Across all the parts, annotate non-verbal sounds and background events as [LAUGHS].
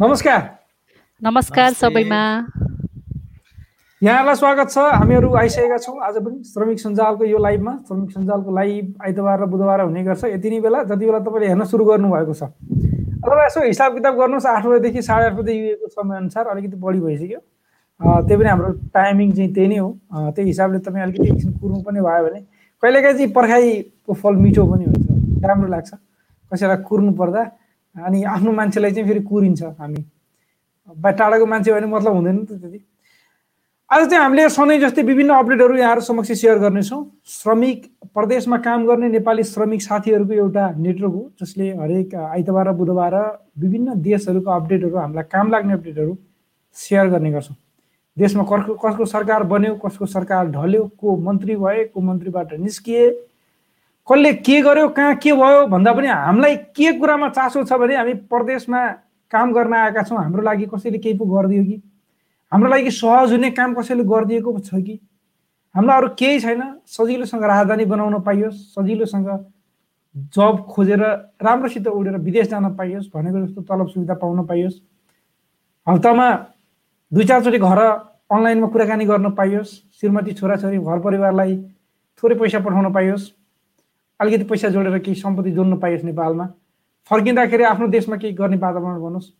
नमस्कार। नमस्कार सबैमा। यहाँलाई स्वागत छ। हामीहरू आइसकेका छौँ। आज पनि श्रमिक सञ्जालको यो लाइभमा। श्रमिक सञ्जालको लाइभ आइतबार र बुधबार हुने गर्छ। यति नै बेला जति बेला तपाईँले हेर्न सुरु गर्नुभएको छ। अथवा यसो हिसाब किताब गर्नुहोस्। आठ बजीदेखि साढे आठ बजी युएको समयअनुसार अलिकति बढी भइसक्यो। त्यही पनि हाम्रो टाइमिङ चाहिँ त्यही नै हो। त्यही हिसाबले तपाईँ अलिकति एकछिन कुर्नु पनि भयो भने कहिलेकाहीँ चाहिँ पर्खाइको फल मिठो पनि हुन्छ। राम्रो लाग्छ। कसैलाई कुर्नु पर्दा अनि आफ्नो मान्छेलाई चाहिँ फेरि कुरिन्छ हामी। बा टाढाको मान्छे भने मतलब हुँदैन नि त त्यति। आज चाहिँ हामीले सधैँ जस्तै विभिन्न अपडेटहरू यहाँहरू समक्ष सेयर गर्नेछौँ। श्रमिक प्रदेशमा काम गर्ने नेपाली श्रमिक साथीहरूको एउटा नेटवर्क हो जसले हरेक आइतबार र बुधबार विभिन्न देशहरूको अपडेटहरू हामीलाई काम लाग्ने अपडेटहरू सेयर गर्ने गर्छौँ। देशमा कसको कसको सरकार बन्यो कसको सरकार ढल्यो को मन्त्री भए को मन्त्रीबाट निस्किए कसले के गर्यो कहाँ के भयो भन्दा पनि हामीलाई के कुरामा चासो छ भने हामी प्रदेशमा काम गर्न आएका छौँ। हाम्रो लागि कसैले केही पो गरिदियो कि? हाम्रो लागि सहज हुने काम कसैले गरिदिएको छ कि? हामीलाई अरू केही छैन। सजिलोसँग राजधानी बनाउन पाइयोस् सजिलोसँग जब खोजेर राम्रोसित उडेर विदेश जान पाइयोस् भनेको जस्तो तलब सुविधा पाउन पाइयोस्। हप्तामा दुई चारचोटि घर अनलाइनमा कुराकानी गर्न पाइयोस्। श्रीमती छोराछोरी घर परिवारलाई थोरै पैसा पठाउन पाइयोस्। अलिकति पैसा जोडेर केही सम्पत्ति जोड्न पाइयोस् नेपालमा। फर्किँदाखेरि आफ्नो देशमा केही गर्ने वातावरण भन्नुहोस्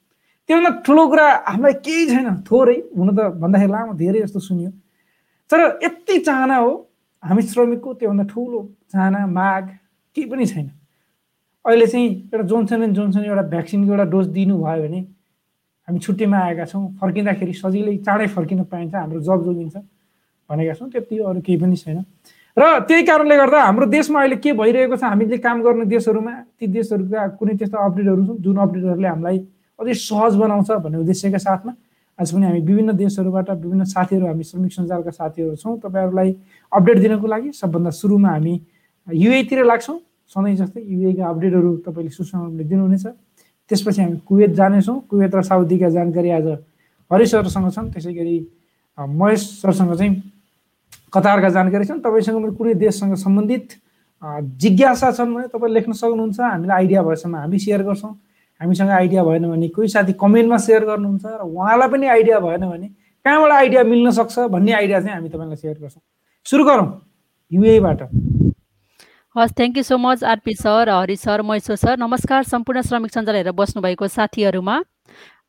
त्योभन्दा ठुलो कुरा हामीलाई केही छैन थोरै। हुन त भन्दाखेरि लामो धेरै जस्तो सुनियो। तर यति चाहना हो हामी श्रमिकको त्योभन्दा ठुलो चाहना माग केही पनि छैन। अहिले चाहिँ एउटा जोन्सन एन्ड जोन्सन एउटा भ्याक्सिनको एउटा डोज दिनुभयो भने हामी छुट्टीमा आएका छौँ। फर्किँदाखेरि सजिलै चाँडै फर्किन पाइन्छ हाम्रो जब जोगिन्छ। भनेका छौँ त्यति अरू केही पनि छैन। र त्यही कारणले गर्दा हाम्रो देशमा अहिले के भइरहेको छ हामीले काम गर्ने देशहरूमा ती देशहरूका कुनै त्यस्तो अपडेटहरू छन् जुन अपडेटहरूले हामीलाई अझै सहज बनाउँछ भन्ने उद्देश्यका साथमा आज पनि हामी विभिन्न देशहरूबाट विभिन्न साथीहरू हामी श्रमिक सञ्जालका साथीहरू छौँ। तपाईँहरूलाई अपडेट दिनको लागि सबभन्दा सुरुमा हामी युएतिर लाग्छौँ। सधैँ जस्तै युएका अपडेटहरू तपाईँले सुसमाले दिनुहुनेछ। त्यसपछि हामी कुवेत जानेछौँ। कुवेत र साउदीका जानकारी आज हरि सरसँग छन्। त्यसै गरी महेश सरसँग चाहिँ कतारका जानकारी छन्। तपाईँसँग पनि कुनै देशसँग सम्बन्धित जिज्ञासा छन् भने तपाईँ लेख्न सक्नुहुन्छ। हामीलाई आइडिया भएसम्म हामी सेयर गर्छौँ। हामीसँग आइडिया भएन भने कोही साथी कमेन्टमा सेयर गर्नुहुन्छ र उहाँलाई पनि आइडिया भएन भने कहाँबाट आइडिया मिल्न सक्छ भन्ने आइडिया चाहिँ हामी तपाईँलाई सेयर गर्छौँ। सुरु गरौँ। युएबाट हस् thank you so much RP sir Hari sir Maheshwar sir. नमस्कार सम्पूर्ण श्रमिक सञ्जाल हेरेर बस्नुभएको साथीहरूमा।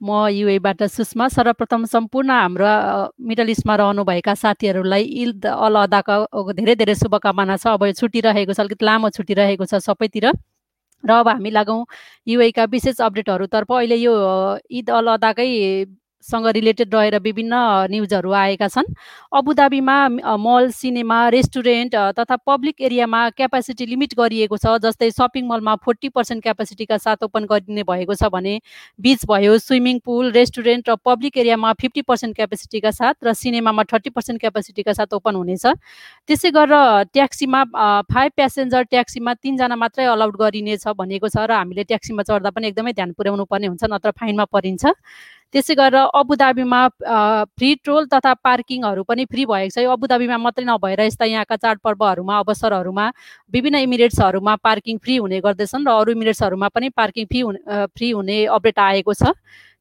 म युएबाट सुषमा सर्वप्रथम सम्पूर्ण हाम्रो मिडल इस्टमा रहनुभएका साथीहरूलाई इद अल अदाको धेरै धेरै शुभकामना छ। अब छुट्टी रहेको छ अलिकति लामो छुट्टी रहेको छ सबैतिर। र अब हामी लागौँ युएका विशेष अपडेटहरूतर्फ। अहिले यो इद अल अदाकै सँग रिलेटेड रहेर विभिन्न न्युजहरू आएका छन्। अबुधाबीमा मल सिनेमा रेस्टुरेन्ट तथा पब्लिक एरियामा क्यापासिटी लिमिट गरिएको छ जस्तै सपिङ मलमा फोर्टी पर्सेन्ट क्यापासिटीका साथ ओपन गरिने भएको छ भने बिच भयो स्विमिङ पुल रेस्टुरेन्ट र पब्लिक एरियामा फिफ्टी पर्सेन्ट क्यापासिटीका साथ र सिनेमामा थर्टी पर्सेन्ट क्यापासिटीका साथ ओपन हुनेछ। त्यसै गरेर ट्याक्सीमा फाइभ प्यासेन्जर ट्याक्सीमा तिनजना मात्रै अलाउड गरिनेछ भनेको छ र हामीले ट्याक्सीमा चढ्दा पनि एकदमै ध्यान पुर्याउनु पर्ने हुन्छ नत्र फाइनमा परिन्छ। त्यसै गरेर अबुधाबीमा फ्री ट्रोल तथा पार्किङहरू पनि फ्री भएको छ। यो अबुधाबीमा मात्रै नभएर यस्ता यहाँका चाडपर्वहरूमा अवसरहरूमा विभिन्न इमिरेट्सहरूमा पार्किङ फ्री हुने गर्दछन् र अरू इमिरेट्सहरूमा पनि पार्किङ फ्री हुने फ्री हुने अपडेट आएको छ।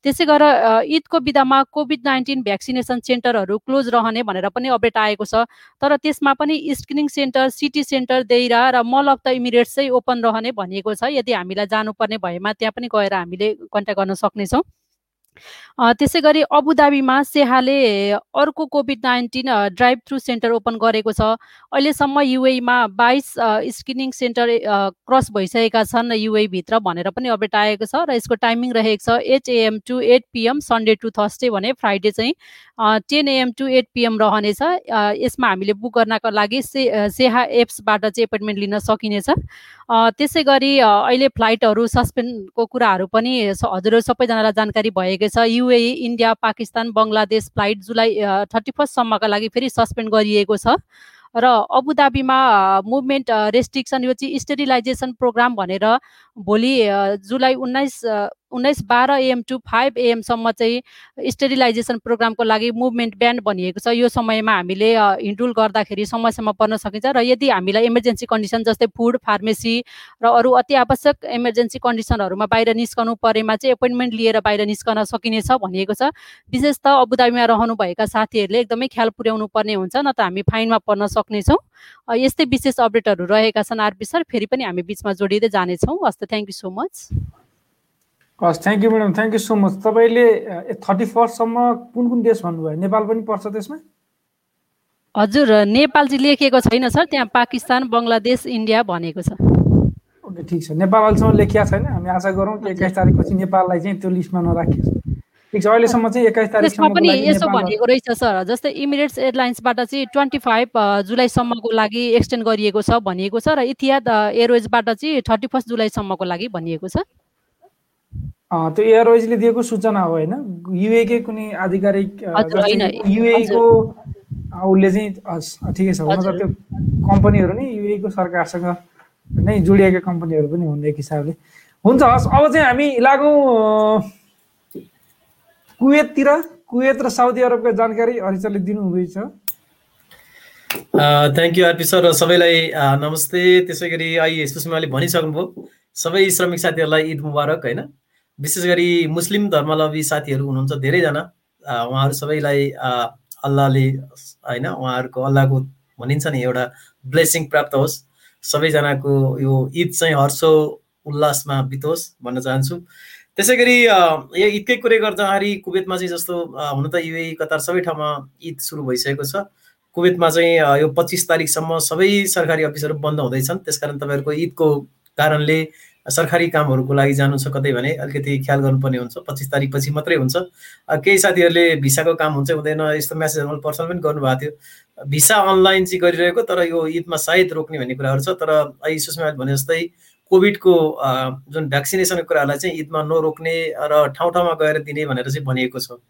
त्यसै गरेर ईदको विधामा कोभिड नाइन्टिन भ्याक्सिनेसन सेन्टरहरू क्लोज रहने भनेर पनि अपडेट आएको छ। तर त्यसमा पनि screening centre City Centre Deira र मल अफ द इमिरेट्स चाहिँ ओपन रहने भनिएको छ। यदि हामीलाई जानुपर्ने भएमा त्यहाँ पनि गएर हामीले कन्ट्याक्ट गर्न सक्नेछौँ। त्यसै गरी अबुधाबीमा सेहाले अर्को covid nineteen drive through centre open गरेको छ। अहिलेसम्म युएमा बाइस स्क्रिनिङ सेन्टर क्रस भइसकेका छन् युएभित्र भनेर पनि अपडेट आएको छ र यसको टाइमिङ रहेको छ eight AM to eight PM Sunday to Thursday भने फ्राइडे चाहिँ ten AM to eight PM रहनेछ। यसमा हामीले बुक गर्नको लागि से सेहा एप्सबाट चाहिँ एपोइन्टमेन्ट लिन सकिनेछ। त्यसै गरी अहिले फ्लाइटहरू सस्पेन्डको कुराहरू पनि हजुरहरू सबैजनालाई जानकारी भएकै छ UAE India Pakistan Bangladesh flight जुलाई थर्टी फर्स्टसम्मका लागि फेरि सस्पेन्ड गरिएको छ। र अबुधाबीमा मुभमेन्ट रेस्ट्रिक्सन यो चाहिँ स्टेरिलाइजेसन प्रोग्राम भनेर भोलि जुलाई उन्नाइस उन्नाइस बाह्र एएम टु फाइभ एएमसम्म चाहिँ स्टेरिलाइजेसन प्रोग्रामको लागि मुभमेन्ट ब्यान्ड भनिएको छ। यो समयमा हामीले हिँडुल गर्दाखेरि समस्यामा पर्न सकिन्छ र यदि हामीलाई इमर्जेन्सी कन्डिसन जस्तै फुड फार्मेसी र अरू अति आवश्यक इमर्जेन्सी कन्डिसनहरूमा बाहिर निस्कनु परेमा चाहिँ एपोइन्टमेन्ट लिएर बाहिर निस्कन सकिनेछ भनिएको छ। विशेष त अबुधाबीमा रहनुभएका साथीहरूले एकदमै ख्याल पुर्याउनु पर्ने हुन्छ न त हामी फाइनमा पर्न सक्नेछौँ। यस्तै विशेष अपडेटहरू रहेका छन् आरपी सर फेरि पनि हामी बिचमा जोडिँदै जानेछौँ। हस् त थ्याङ्क यू सो मच हस् thank you madam thank you so much तपाईँले थर्टी फर्स्टसम्म कुन कुन देश भन्नुभयो? नेपाल पनि पर्छ त्यसमा? हजुर नेपाल चाहिँ लेखिएको छैन सर। त्यहाँ पाकिस्तान बङ्गलादेश इन्डिया भनेको छ। ओके ठिक छ। नेपाल अहिलेसम्म लेखिया छैन। हामी आशा गरौँ कि एक्काइस तारिकपछि नेपाललाई चाहिँ त्यो लिस्टमा नराखियोस्। ठिक छ। अहिलेसम्म चाहिँ एक्काइस तारिकसम्म पनि यसो भनेको रहेछ सर। जस्तै इमिरेट्स एयरलाइन्सबाट चाहिँ ट्वेन्टी फाइभ जुलाईसम्मको लागि एक्सटेन्ड गरिएको छ भनिएको छ र इतिहाद एयरवेजबाट चाहिँ थर्टी फर्स्ट जुलाईसम्मको लागि भनिएको छ। त्यो एयरवेजले दिएको सूचना हो होइन? युएको कुनै आधिकारिक युएको उसले चाहिँ ठिकै छ। हुन त त्यो कम्पनीहरू नि युएको सरकारसँग नै जोडिएका कम्पनीहरू पनि हुने एक हिसाबले। हुन्छ हस् अब चाहिँ हामी लागौँ कुवेततिर। कुवेत र साउदी अरबका जानकारी हरिचरले दिनुहुँदैछ। थ्याङ्क यू आरपी सर सबैलाई नमस्ते। त्यसै गरी अहिले सुषमाले भनिसक्नुभयो। सबै श्रमिक साथीहरूलाई ईद मुबारक होइन? विशेष गरी मुस्लिम धर्मावलम्बी साथीहरू हुनुहुन्छ धेरैजना। उहाँहरू सबैलाई अल्लाहले होइन उहाँहरूको अल्लाहको भनिन्छ नि एउटा ब्लेसिङ प्राप्त होस्। सबैजनाको यो ईद चाहिँ हर्षो उल्लासमा बितोस् भन्न चाहन्छु। त्यसै गरी यो ईदकै कुरै गर्दाखेरि कुवेतमा चाहिँ जस्तो हुन त युए कतार सबै ठाउँमा ईद सुरु भइसकेको छ। कुवेतमा चाहिँ यो पच्चिस तारिकसम्म सबै सरकारी अफिसहरू बन्द हुँदैछन्। त्यसकारण तपाईँहरूको ईदको कारणले सरकारी कामहरूको लागि जानु छ कतै भने अलिकति ख्याल गर्नुपर्ने हुन्छ। पच्चिस तारिकपछि मात्रै हुन्छ। केही साथीहरूले भिसाको काम हुन्छ हुँदैन यस्तो म्यासेजहरू मैले पर्सनल पनि गर्नुभएको थियो। भिसा अनलाइन चाहिँ गरिरहेको तर यो ईदमा सायद रोक्ने भन्ने कुराहरू छ। तर अहिले सुषमा भने जस्तै कोभिडको जुन भ्याक्सिनेसनको कुराहरूलाई चाहिँ ईदमा नरोक्ने र ठाउँ ठाउँमा गएर दिने भनेर चाहिँ भनिएको छ।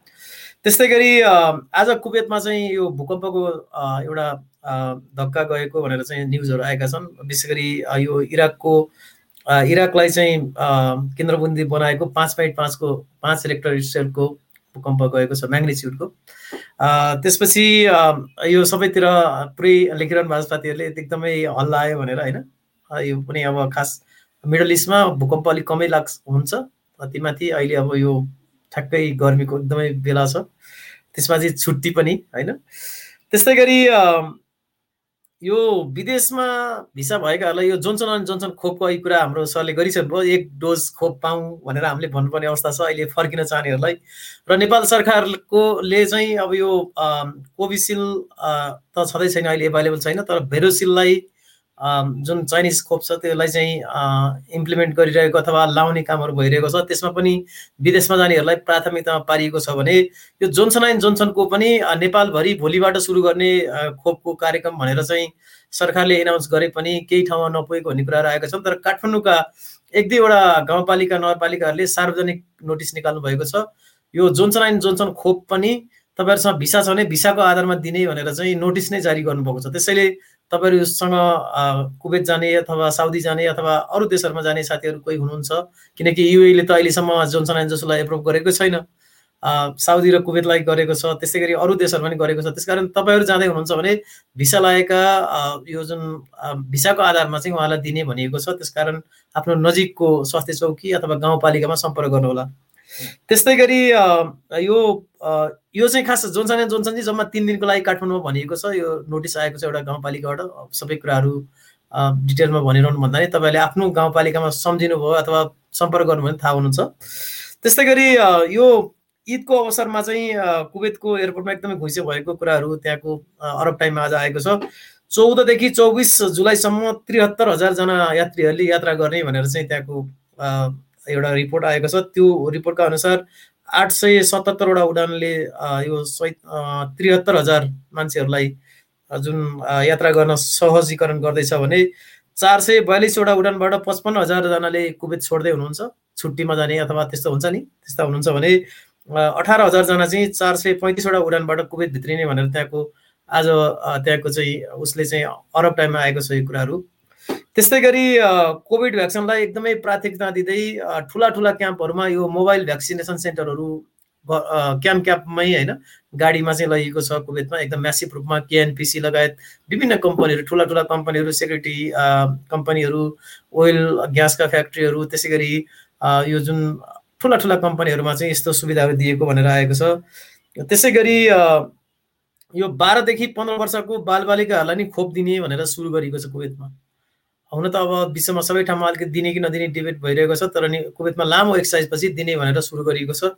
त्यस्तै गरी आज कुवेतमा चाहिँ यो भूकम्पको एउटा धक्का गएको भनेर चाहिँ न्युजहरू आएका छन्। विशेष गरी यो इराकको इराकलाई चाहिँ केन्द्रबन्दी बनाएको पाँच पोइन्ट पाँचको पाँच रेक्टर स्टेलको भूकम्प गएको छ म्याग्नेच्युडको त्यसपछि यो सबैतिर पुरै लेखिरहनु भएको साथीहरूले एकदमै हल्ला आयो भनेर होइन? यो पनि अब खास मिडल इस्टमा भूकम्प अलिक कमै लाग्छ हुन्छ। माथि अहिले अब यो ठ्याक्कै गर्मीको एकदमै बेला छ। त्यसमा चाहिँ छुट्टी पनि होइन? त्यस्तै गरी यो विदेशमा भिसा भएकाहरूलाई यो जोन्सन एन्ड जोन्सन खोपको अहिले कुरा हाम्रो सरले गरिसक्नुभयो। एक डोज खोप पाऊँ भनेर हामीले भन्नुपर्ने अवस्था छ। अहिले फर्किन चाहनेहरूलाई। र नेपाल सरकारकोले चाहिँ अब यो कोभिसिल्ड त छँदै छैन अहिले एभाइलेबल छैन। तर भेरोसिललाई जुन चाइनिज खोप छ त्यसलाई चाहिँ इम्प्लिमेन्ट गरिरहेको अथवा लाउने कामहरू भइरहेको छ त्यसमा पनि विदेशमा जानेहरूलाई प्राथमिकतामा पारिएको छ भने यो जोन्सन एन्ड जोन्सनको पनि नेपालभरि भोलिबाट सुरु गर्ने खोपको कार्यक्रम भनेर चाहिँ सरकारले एनाउन्स गरे पनि केही ठाउँमा नपुगेको भन्ने कुराहरू आएका छन्। तर काठमाडौँका एक दुईवटा गाउँपालिका नगरपालिकाहरूले सार्वजनिक नोटिस निकाल्नु भएको छ। यो जोन्सन एन्ड जोन्सन खोप पनि तपाईँहरूसँग भिसा छ भने भिसाको आधारमा दिने भनेर चाहिँ नोटिस नै जारी गर्नुभएको छ। त्यसैले तपाईँहरूसँग कुवेत जाने अथवा साउदी जाने अथवा अरू देशहरूमा जाने साथीहरू कोही हुनुहुन्छ? किनकि युएले त अहिलेसम्म जोन्सन एन्ड जोसोलाई एप्रुभ गरेको छैन। साउदी र कुवेतलाई गरेको छ त्यस्तै गरी अरू देशहरू पनि गरेको छ। त्यसकारण तपाईँहरू जाँदै हुनुहुन्छ भने भिसा लागेका यो जुन भिसाको आधारमा चाहिँ उहाँलाई दिने भनिएको छ। त्यसकारण आफ्नो नजिकको स्वास्थ्य चौकी अथवा गाउँपालिकामा सम्पर्क गर्नुहोला। त्यस्तै गरी यो यो चाहिँ खास जोन्सन एन्ड जोन्सन चाहिँ जम्मा तिन दिनको लागि काठमाडौँमा भनिएको छ। यो नोटिस आएको छ एउटा गाउँपालिकाबाट। सबै कुराहरू डिटेलमा भनिरहनु भन्दा नि तपाईँले आफ्नो गाउँपालिकामा सम्झिनुभयो अथवा सम्पर्क गर्नुभयो भने थाहा हुनुहुन्छ। त्यस्तै गरी यो ईदको अवसरमा चाहिँ कुवेतको एयरपोर्टमा एकदमै घुइँसे भएको कुराहरू त्यहाँको अरब टाइममा आज आएको छ। चौधदेखि चौबिस जुलाईसम्म त्रिहत्तर हजारजना यात्रीहरूले यात्रा गर्ने भनेर चाहिँ त्यहाँको एउटा रिपोर्ट आएको छ। त्यो रिपोर्टका अनुसार आठ सय सतहत्तरवटा उडानले यो सय त्रिहत्तर हजार मान्छेहरूलाई जुन यात्रा गर्न सहजीकरण गर्दैछ भने चार सय बयालिसवटा उडानबाट पचपन्न हजारजनाले कुवेत छोड्दै हुनुहुन्छ। छुट्टीमा जाने अथवा त्यस्तो हुन्छ नि त्यस्ता हुनुहुन्छ भने अठार हजारजना चाहिँ चार सय पैँतिसवटा उडानबाट कुवेत भित्रिने भनेर त्यहाँको आज त्यहाँको चाहिँ उसले चाहिँ अरब टाइममा आएको छ यो कुराहरू। त्यस्तै गरी कोभिड भ्याक्सिनलाई एकदमै प्राथमिकता दिँदै ठुला ठुला क्याम्पहरूमा यो मोबाइल भ्याक्सिनेसन सेन्टरहरू क्याम्प क्याम्पमै होइन गाडीमा चाहिँ लगिएको छ कुवेतमा एकदम म्यासिभ रूपमा केएनपिसी लगायत विभिन्न कम्पनीहरू ठुला ठुला कम्पनीहरू सेक्युरिटी कम्पनीहरू ओइल ग्यासका फ्याक्ट्रीहरू त्यसै गरी यो जुन ठुला ठुला कम्पनीहरूमा चाहिँ यस्तो सुविधाहरू दिएको भनेर आएको छ। त्यसै गरी यो बाह्रदेखि पन्ध्र वर्षको बालबालिकाहरूलाई नि खोप दिने भनेर सुरु गरेको छ कुवेतमा हुन त अब विश्वमा सबै ठाउँमा अलिकति दिने कि नदिने डिबेट भइरहेको छ तर नि कुवेतमा लामो एक्सर्साइज पछि दिने भनेर सुरु गरिएको छ।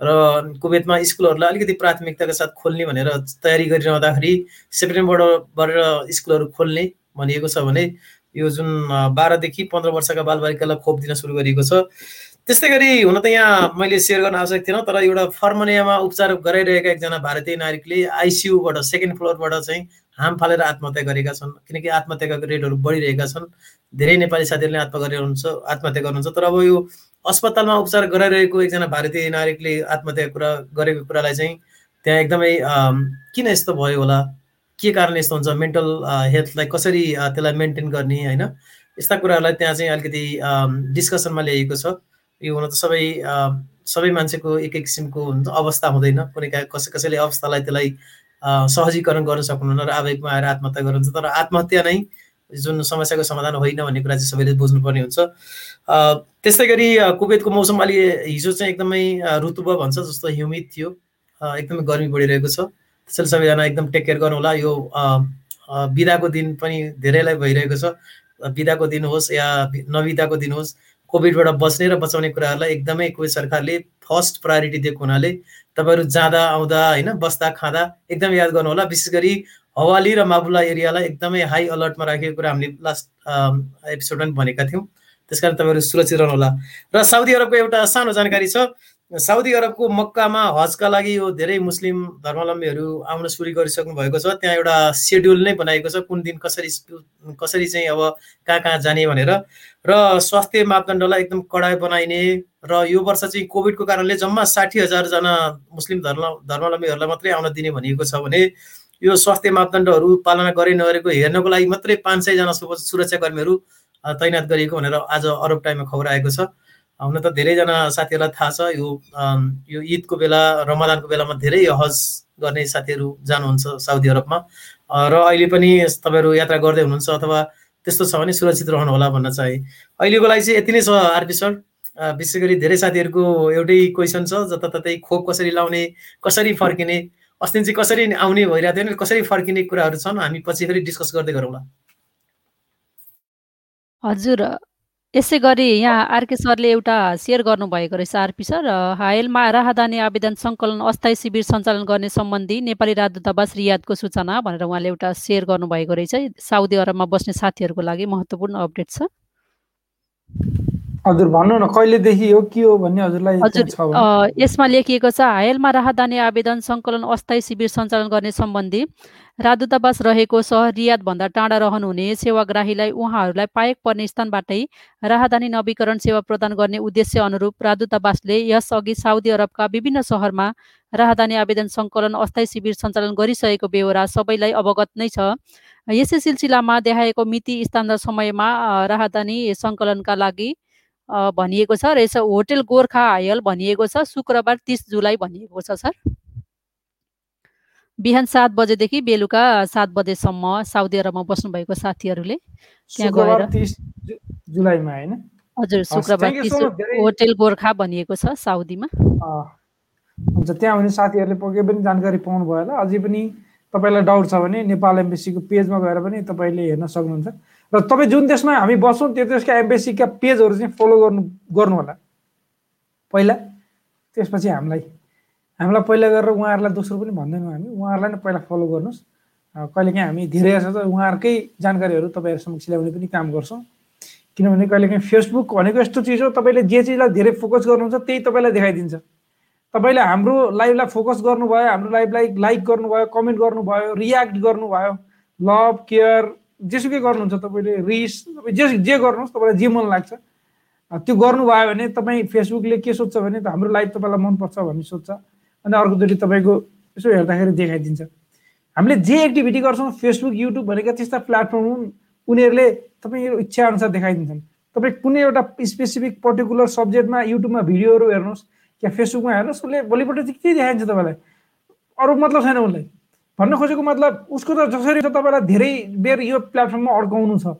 र कुवेतमा स्कुलहरूलाई अलिकति प्राथमिकताका साथ खोल्ने भनेर तयारी गरिरहँदाखेरि सेप्टेम्बरबाट स्कुलहरू खोल्ने भनिएको छ भने यो जुन बाह्रदेखि पन्ध्र वर्षका बालबालिकालाई खोप दिन सुरु गरिएको छ। त्यस्तै गरी हुन त यहाँ मैले सेयर गर्न आवश्यक थिएन तर एउटा फर्मनियामा उपचार गराइरहेका एकजना भारतीय नागरिकले आइसियुबाट सेकेन्ड फ्लोरबाट चाहिँ हाम फालेर आत्महत्या गरेका छन् किनकि आत्महत्याका रेटहरू बढिरहेका छन्। धेरै नेपाली साथीहरूले आत्महत्या गर्नुहुन्छ आत्महत्या गर्नुहुन्छ। तर अब यो अस्पतालमा उपचार गराइरहेको एकजना भारतीय नागरिकले आत्महत्या कुरा गरेको कुरालाई चाहिँ त्यहाँ एकदमै किन यस्तो भयो होला? के कारण यस्तो हुन्छ? मेन्टल हेल्थलाई कसरी त्यसलाई मेन्टेन गर्ने होइन? यस्ता कुराहरूलाई त्यहाँ चाहिँ अलिकति डिस्कसनमा ल्याइएको छ। यो हुन त सबै सबै मान्छेको एक एक किसिमको अवस्था हुँदैन। कुनै कसै कसैले अवस्थालाई त्यसलाई सहजीकरण गर्न सक्नुहुन्न र आवेगमा आएर आत्महत्या गर्नुहुन्छ तर आत्महत्या नै जुन समस्याको समाधान होइन भन्ने कुरा चाहिँ सबैले बुझ्नुपर्ने हुन्छ। त्यस्तै गरी कुवेतको मौसम अलि हिजो चाहिँ एकदमै ऋतुव भन्छ जस्तो ह्युमिड थियो। एकदमै गर्मी बढिरहेको छ। त्यसैले सबैजना एकदम टेक केयर गर्नु होला यो बिदाको दिन पनि धेरैलाई भइरहेको छ। बिदाको दिन होस् या नबिदाको दिन होस् कोभिडबाट बच्ने र बचाउने कुराहरूलाई एकदमै कुवेत सरकारले फर्स्ट प्रायोरिटी दिएको हुनाले तपाईँहरू जाँदा आउँदा होइन बस्दा खाँदा एकदम याद गर्नु होला। विशेष गरी हवाली र माबुला एरियालाई एकदमै हाई अलर्टमा राखेको कुरा हामीले लास्ट एपिसोडमा पनि भनेका थियौँ। त्यस कारण तपाईँहरू सुरक्षित रहनुहोला र साउदी अरबको एउटा सानो जानकारी छ। साउदी अरबको मक्कामा हजका लागि यो धेरै मुस्लिम धर्मावलम्बीहरू आउन सुरु गरिसक्नु भएको छ। त्यहाँ एउटा सेड्युल नै बनाएको छ कुन दिन कसरी कसरी चाहिँ अब कहाँ कहाँ जाने भनेर। र स्वास्थ्य मापदण्डलाई एकदम कडाइ बनाइने र यो वर्ष चाहिँ कोभिडको कारणले जम्मा साठी हजारजना मुस्लिम धर्म धर्मावलम्बीहरूलाई मात्रै आउन दिने भनिएको छ भने यो स्वास्थ्य मापदण्डहरू पालना गरे नगरेको हेर्नको लागि मात्रै पाँच सयजना सुरक्षाकर्मीहरू तैनात गरिएको भनेर आज अरब टाइममा खबर आएको छ। हुन त धेरैजना साथीहरूलाई थाहा छ यो यो ईदको बेला रमदानको बेलामा धेरै हज गर्ने साथीहरू जानुहुन्छ साउदी अरबमा। र अहिले पनि तपाईँहरू यात्रा गर्दै हुनुहुन्छ अथवा त्यस्तो छ भने सुरक्षित रहनु होला भन्न चाहे। अहिलेको लागि चाहिँ यति नै छ आरपी सर। विशेष गरी धेरै साथीहरूको एउटै क्वेसन छ जताततै खोप कसरी लाउने कसरी फर्किने अस्ति चाहिँ कसरी आउने भइरहेको थियो कसरी फर्किने कुराहरू छन् हामी पछि फेरि डिस्कस गर्दै गरौँला। हजुर यसै गरी यहाँ आरके सरले एउटा सेयर गर्नुभएको रहेछ आरपी सर हायलमा राहदानी आवेदन सङ्कलन अस्थायी शिविर सञ्चालन गर्ने सम्बन्धी नेपाली राजदूतावास रियादको सूचना भनेर उहाँले एउटा सेयर गर्नुभएको रहेछ। साउदी अरबमा बस्ने साथीहरूको लागि महत्त्वपूर्ण अपडेट छ। हजुर भन्नु न कहिलेदेखि हो के हो भन्ने हजुरलाई हजुर यसमा लेखिएको छ हायलमा राहदानी आवेदन सङ्कलन अस्थायी शिविर सञ्चालन गर्ने सम्बन्धी राजदूतावास रहेको सहर रियादभन्दा टाढा रहनुहुने सेवाग्राहीलाई उहाँहरूलाई पाएक पर्ने स्थानबाटै राहदानी नवीकरण सेवा प्रदान गर्ने उद्देश्य अनुरूप राजदूतावासले यसअघि साउदी अरबका विभिन्न सहरमा राहदानी आवेदन सङ्कलन अस्थायी शिविर सञ्चालन गरिसकेको बेहोरा सबैलाई अवगत नै छ। यसै सिलसिलामा देखाएको मिति स्थान र समयमा राहदानी सङ्कलनका लागि भनिएको छ र यस होटेल गोर्खा हायल भनिएको छ शुक्रबार तिस जुलाई भनिएको छ सर। बिहान सात बजेदेखि बेलुका सात बजेसम्म साउदी अरबमा बस्नुभएको साथीहरूले त्यहाँ गएर जुलाईमा होइन? हजुर शुक्रबार होटेल गोर्खा भनिएको छ साउदीमा। हुन्छ त्यहाँ भने साथीहरूले पक्कै पनि जानकारी पाउनु भयो होला। अझै पनि तपाईँलाई डाउट छ भने नेपाल एम्बेसीको पेजमा गएर पनि तपाईँले हेर्न सक्नुहुन्छ। र तपाईँ जुन देशमा हामी बस्छौँ त्यो देशका एम्बेसीका पेजहरू चाहिँ फलो गर्नु गर्नु होला पहिला त्यसपछि हामीलाई। हामीलाई पहिला गरेर उहाँहरूलाई दोस्रो पनि भन्दैनौँ हामी। उहाँहरूलाई नै पहिला फलो गर्नुहोस्। कहिलेकाहीँ हामी धेरै छ त उहाँहरूकै जानकारीहरू तपाईँहरू समक्ष ल्याउने पनि काम गर्छौँ। किनभने कहिलेकाहीँ फेसबुक भनेको यस्तो चिज हो तपाईँले जे चिजलाई धेरै फोकस गर्नुहुन्छ त्यही तपाईँलाई देखाइदिन्छ। तपाईँले हाम्रो लाइभलाई फोकस गर्नुभयो हाम्रो लाइभलाई लाइक गर्नुभयो कमेन्ट गर्नुभयो रियाक्ट गर्नुभयो। लभ केयर जेसुकै गर्नुहुन्छ तपाईँले रिस तपाईँ जे जे गर्नुहोस् तपाईँलाई जे मन लाग्छ। त्यो गर्नुभयो भने तपाईँ फेसबुकले के सोध्छ भने त हाम्रो लाइभ तपाईँलाई मनपर्छ भन्ने सोध्छ। अनि अर्कोचोटि तपाईँको यसो हेर्दाखेरि देखाइदिन्छ। हामीले जे एक्टिभिटी गर्छौँ फेसबुक युट्युब भनेका त्यस्ता प्लेटफर्म हुन् उनीहरूले तपाईँको इच्छा अनुसार देखाइदिन्छन्। तपाईँ कुनै एउटा स्पेसिफिक पर्टिकुलर सब्जेक्टमा युट्युबमा भिडियोहरू हेर्नुहोस् या फेसबुकमा हेर्नुहोस् उसले भोलिपल्ट चाहिँ के देखाइन्छ तपाईँलाई? अरू मतलब छैन उसलाई। भन्न खोजेको मतलब उसको त जसरी त तपाईँलाई धेरै बेर यो प्लेटफर्ममा अड्काउनु छ।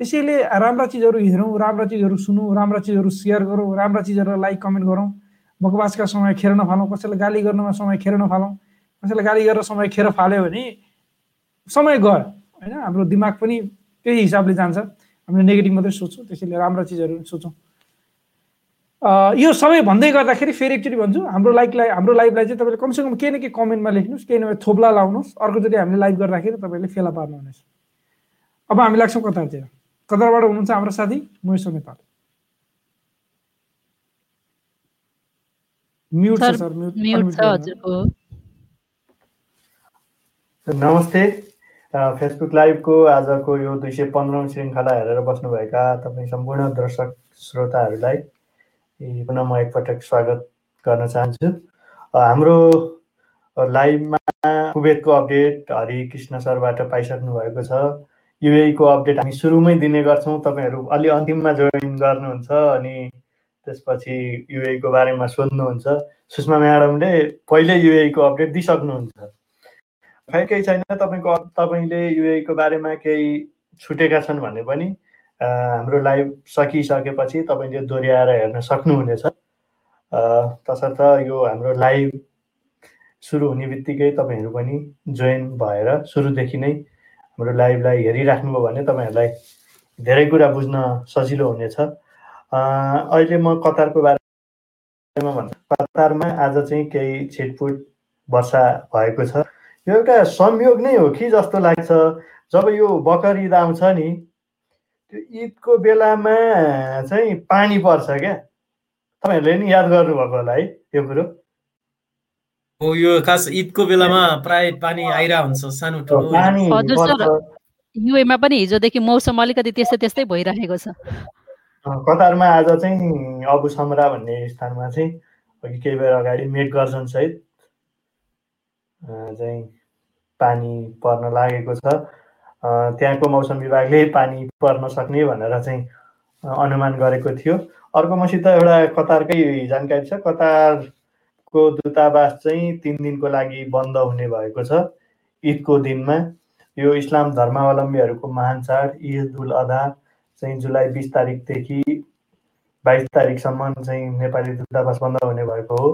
त्यसैले राम्रा चिजहरू हेरौँ राम्रा चिजहरू सुनौँ राम्रा चिजहरू सेयर गरौँ राम्रा चिजहरूलाई लाइक कमेन्ट गरौँ। बकवासका समय खेर नफालौँ कसैलाई गाली गर्नमा समय खेर नफालौँ कसैलाई गाली गरेर समय खेर फाल्यो भने समय गयो होइन? हाम्रो दिमाग पनि त्यही हिसाबले जान्छ। हामीले नेगेटिभ मात्रै सोच्छौँ त्यसैले राम्रा चिजहरू सोचौँ यो सबै भन्दै गर्दाखेरि फेरि एकचोटि भन्छु हाम्रो लाइकलाई हाम्रो लाइभलाई चाहिँ तपाईँले कमसेकम केही न केही कमेन्टमा लेख्नुहोस् केही नभए थोप्ला लाउनुहोस् अर्कोचोटि हामीले लाइभ गर्दाखेरि तपाईँले फेला पार्नुहुनेछ अब हामी लाग्छौँ कतारतिर। कतारबाट हुनुहुन्छ हाम्रो साथी महेश्वर नेपाल म्युट छ सर म्युट नमस्ते। फेसबुक लाइभको आजको यो दुई सय पन्ध्रौँ श्रृङ्खला हेरेर बस्नुभएका तपाईँ सम्पूर्ण दर्शक श्रोताहरूलाई पुनः म एकपटक स्वागत गर्न चाहन्छु। हाम्रो लाइभमा कुवेतको अपडेट हरिकृष्ण सरबाट पाइसक्नु भएको छ। युएको अपडेट हामी सुरुमै दिने गर्छौँ। तपाईँहरू अलि अन्तिममा जोइन गर्नुहुन्छ अनि त्यसपछि युएको बारेमा सोध्नुहुन्छ। सुषमा म्याडमले पहिले युएको अपडेट दिइसक्नुहुन्छ। खै केही छैन तपाईँको तपाईँले युएको बारेमा केही छुटेका छन् भने पनि हाम्रो लाइभ सकिसकेपछि तपाईँले दोहोऱ्याएर हेर्न सक्नुहुनेछ। तसर्थ यो हाम्रो लाइभ सुरु हुने बित्तिकै तपाईँहरू पनि जोइन भएर सुरुदेखि नै हाम्रो लाइभलाई हेरिराख्नुभयो भने तपाईँहरूलाई धेरै कुरा बुझ्न सजिलो हुनेछ। अहिले म कतारको बारेमा भन्छु। कतारमा आज चाहिँ केही छिटपुट वर्षा भएको छ। यो एउटा संयोग नै हो कि जस्तो लाग्छ। जब यो बकर ईद आउँछ नि त्यो ईदको बेलामा चाहिँ पानी पर्छ क्या। तपाईँहरूले नि याद गर्नुभएको होला है यो कुरो? हो यो खास ईदको बेलामा प्राय पानी आइरहेको हुन्छ सानो ठुलो। युएमा पनि हिजोदेखि मौसम अलिकति त्यस्तै त्यस्तै भइरहेको छ। कतारमा आज चाहिँ अबु समरा भन्ने स्थानमा चाहिँ अघि केही बेर अगाडि मेघ गर्जन सहित। चाहिँ पानी पर्न लागेको छ। त्यहाँको मौसम विभागले पानी पर्न सक्ने भनेर चाहिँ अनुमान गरेको थियो। अर्को मसित एउटा कतारकै जानकारी छ। कतारको दूतावास चाहिँ तिन दिनको लागि बन्द हुने भएको छ ईदको दिनमा। यो इस्लाम धर्मावलम्बीहरूको महान चाड ईद उल अदा चाहिँ जुलाई बिस तारिकदेखि बाइस तारिकसम्म चाहिँ नेपाली दूतावास बन्द हुने भएको हो।